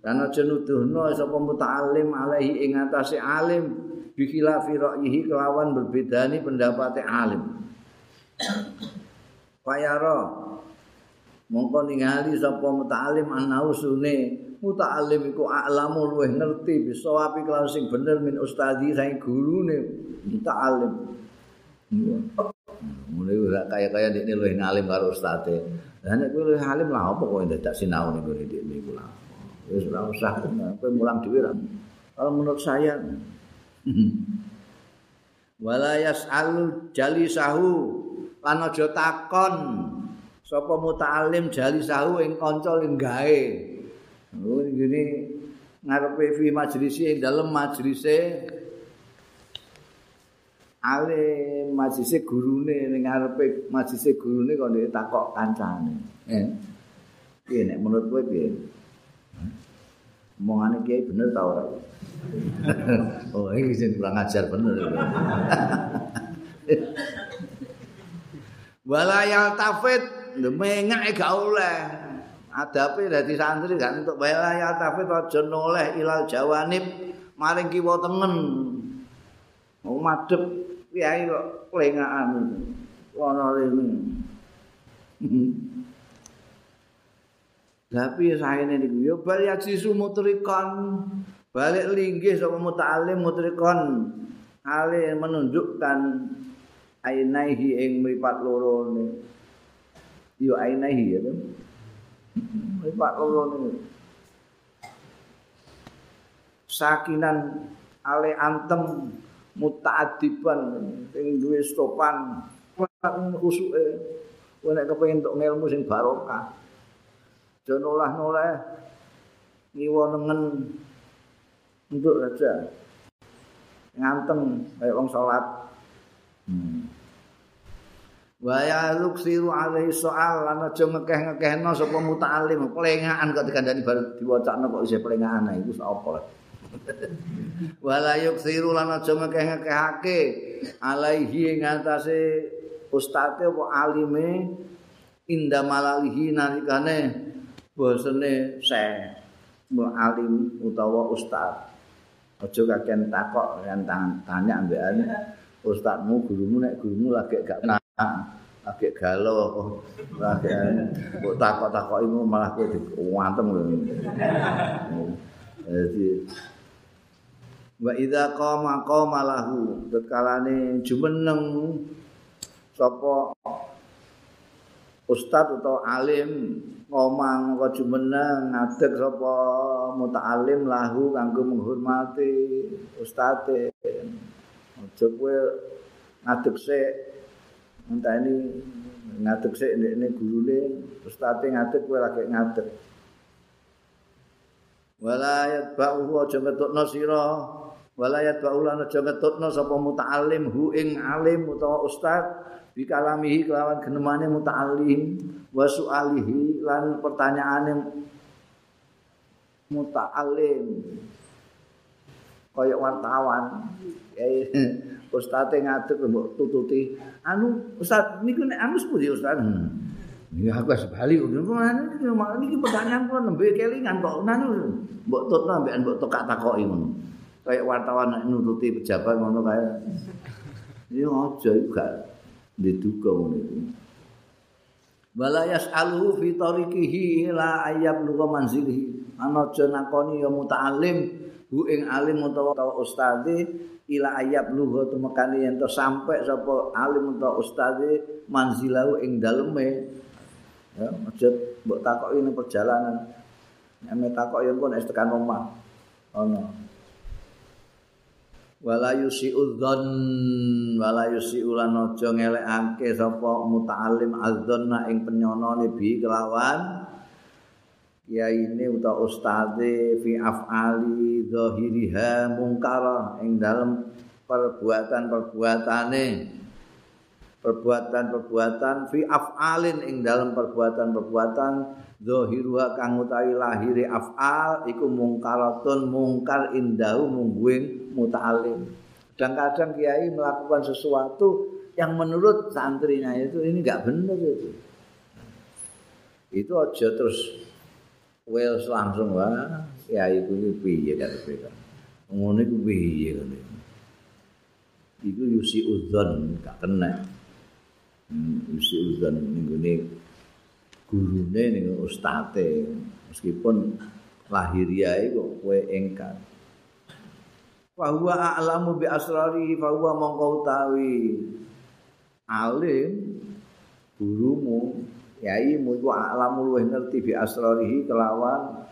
Speaker 1: lan aja nuduhno sapa muta'allim alaihi ing atase alim bi khilafi ra'yihi kelawan berbedani pendapat alim. Payara mongko ningali sapa muta'allim anausune muta'allim iku a'lamu luweh ngerti bisa api kelawan sing bener min ustadi saing gurune. Muta'allim mulai ora kaya-kaya dekne luwih ngalim karo ustate. Lah nek kowe luwih alim lah apa kowe dadak sinau ning ngene dekne iku lah. Wis ora usah kowe mulang dhewe ra. Kalau menurut saya wala yas'alu jalisahu lan aja takon sapa muta'alim jalisahu ing kanca ing gawe. Oh ngene ngarepe fi majlisi ing dalem majlise ale majise gurune ning ngarepe majise gurune kok ndek takok kancane. Eh. Piye nek menurut kowe piye? Omongane kiai bener ta ora? oh, iki sing kurang ajar bener. Wala yal tafid demengake gak oleh. Adape dadi santri gak entuk wala yal tafid aja noleh ilal jawanib maring kiwa tengen. Mau madhep kiai kok lengakan ana rene. Tapi saene niku? Yo bal ya sisu mutrikon balik linggih sapa muta'alim mutrikon ale menunjukkan ainaihi ing mripat loro ne. Yo ainaihi ya kan mripat loro ne. Sakinan ale antem muta'adiban sing duwe stopan khusuke kowe nek kepengin entuk ilmu sing barokah. Aja nolah-nolah ngiwa nengen. Untuk saja ngantem kayak wong salat. Hmm. wa ya luksiru alaihi soal lan aja ngekeh-ngekehno sapa muta'alim pelengahan kok dikandani bar diwacana kok isih pelengahan iku sapa wala yuksiru lan aja ngekeh-ngekehake. Alaihi ing atase ustate apa alime inda malalihi nalikane bosene se alim utawa ustaz aja kakean takok kan tanya ambekan ustazmu gurumu nek gurumu lagi gak nak lagi galau lagi kok takok-takok iku malah kowe diwantem jadi wa idza qama qama lahu. Tetkalane jumeneng. Sapa ustad atau alim ngomong kok jumeneng ngadeg sapa muta'alim lahu kanggo menghormati ustate aja kowe ngadeg sik ini ngadeg sik ndekne gurune ustate ngadeg kowe lagi ngadeg. Walayat ba'u aja ngetokno sira walayat ba'u lan aja ngetokno sapa muta'alim hu ing alim utawa ustad bikalamihi kelawan genemane muta'alim wa su'alihi lan pertanyaane muta'alim kaya wartawan. Ustaz ngadeg mbok tututi. Anu ustaz niku nek anu sepundi ustaz? Ya aku wis bali ngono. Iki? Pertanyaan kula nembe kelingan kok. Anu mbok tutno ambek mbok tokak takoki ngono. Kayak wartawan nututi pejabat ngono kaya. Ini aja iku gak diduga ngono iku. Wala yas'aluhu fi tariqihi ila ayyab lugha manzilihi. Ana aja nakoni ya muta'alim hu ing alim utawa ustadi ila ayyab lugha temekane yen to sampe sapa alim utawa ustadi manzilahu ing daleme. Ya, aja mbok takoki ning perjalanan. Nek takoki engko nek tekan omah. Ana. Oh, wala yusi'u dzan wala yusi'u lan aja ngelekake sapa muta'allim adzanna ing penyonone bi kelawan. Kiai ini utawa ustaze fi af'ali zahiriha mungkara ing dalam perbuatan-perbuatane perbuatan-perbuatan fi af'alin ing dalam perbuatan-perbuatan zahiruha kang utawi lahire af'al iku mungkaratun mungkar indahu mungguing muta'alim. Kadang-kadang kiai melakukan sesuatu yang menurut santrinya itu ini enggak benar itu. Itu aja terus well langsung wah kiai itu piye kan piye. Ngono iku piye kan. Iku yusi udzon gak kena. Minggu ini gurune ning ustate meskipun lahiriah itu kowe engkar. fa huwa a'lamu bi asrarihi fa huwa mongko utawi alim gurumu yai mu iku a'lamu luwih ngerti bi asrarihi kelawan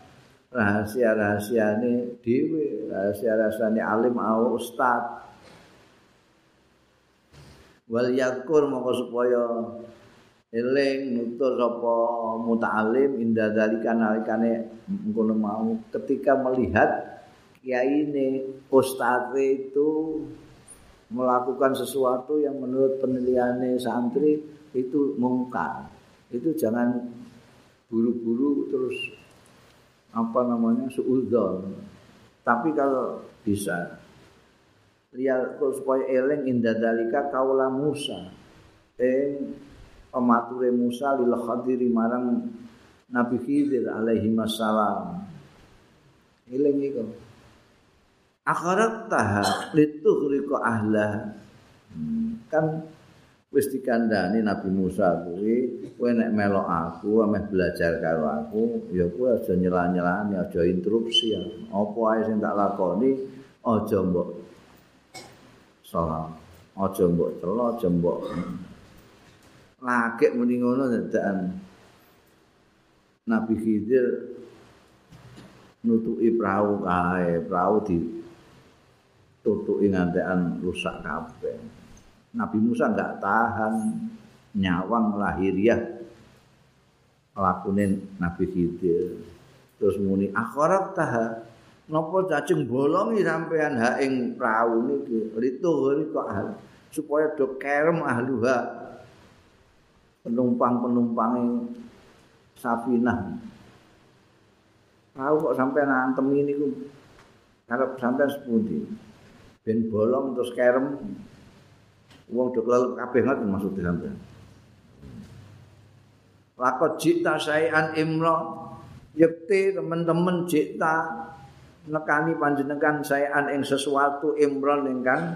Speaker 1: rahasia-rahasiane dhewe rahasia-rahasiane alim au ustad wal yakur mongko supaya eling nutur sapa muta'alim inda dalika nalikane ngono mau. Ketika melihat kiai ini ustadz itu melakukan sesuatu yang menurut penilaian santri itu mungkar. Itu jangan buru-buru terus apa namanya suudzon tapi kalau bisa lihat supaya eleng indah dalika kaula Musa. Eh pemature Musa lil khadiri marang Nabi Khidir alaihi wassalam. Eleng itu akharat taha lituhriko ahla kan wis dikandani Nabi Musa kuwi kowe nek melok aku ameh belajar karo aku ya kowe aja nyela-nyelani aja interupsi apa ae sing tak lakoni? Aja mbok salah aja mbok celo aja mbok lagek muni ngono dadakan Nabi Khidir nutuki perahu kae perahu di tutuki ngantekan rusak kabeh. Nabi Musa enggak tahan nyawang lahiriah lakune Nabi Khidir. Terus muni akhirat taha napa cacing bolongi sampean ha ing prau niki. Lituhuri kok supaya do kerem ahluha penumpang-penumpange safinah. Prau kok sampean antem ini ku sampean sepundi? ben bolong terus kerem. Wong do kelelep kabeh ngoten maksud sampean lakot jita sayan imro. Yekti teman-teman jita nekani panjenengan sayan ing sesuatu imron ingkang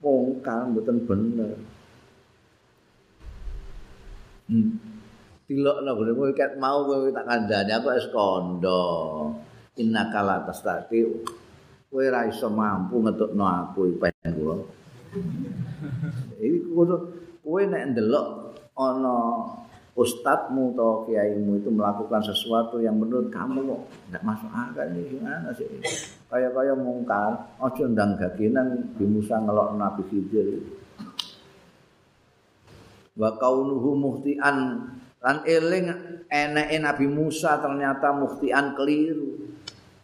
Speaker 1: mungkal mboten bener hmm. tilok lah mau ikat mau kowe tak kandhani aku es kondo tas tastaqi kowe ora iso mampu ngetokno aku kula. Iki kudu kowe nek ndelok ana ustadzmu atau kiaimu itu melakukan sesuatu yang menurut kamu kok tidak masuk akal ini gimana sih? Kayak kayak mungkar ojo ndang gaginan di Musa ngelok Nabi Khidir. Wa kaunuhu muhtian lan eling eneke Nabi Musa ternyata muhtian keliru.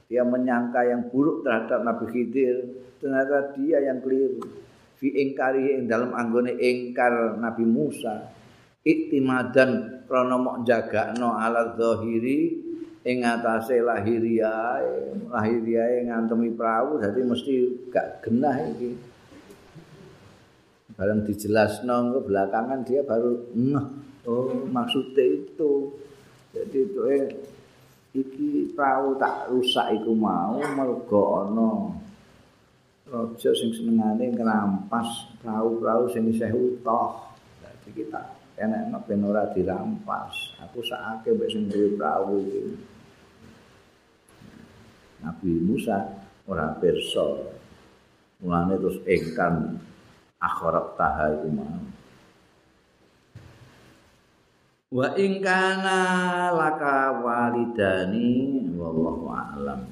Speaker 1: Dia menyangka yang buruk terhadap Nabi Khidir ternyata dia yang keliru. Fi ingkari ing dalam anggone ingkar Nabi Musa iktimadan krana mok jagakno ala zahiri ing atase lahiriah lahiriah ngantemi perahu dadi mesti gak genah iki. Bareng dijelasno ke belakangan dia baru ngeh. Oh maksudnya itu. Jadi itu eh iki perahu tak rusak iku mau mergo ana raja sing senengane ngrampas perahu-perahu sing isih utuh. Jadi kita enak enak ben ora dirampas. Aku sakake mbek sing duwe perahu iki. Nabi Musa ora pirsa. Mulane terus engkan akhirat taha iku wa ing kana laka walidani wallahu a'lam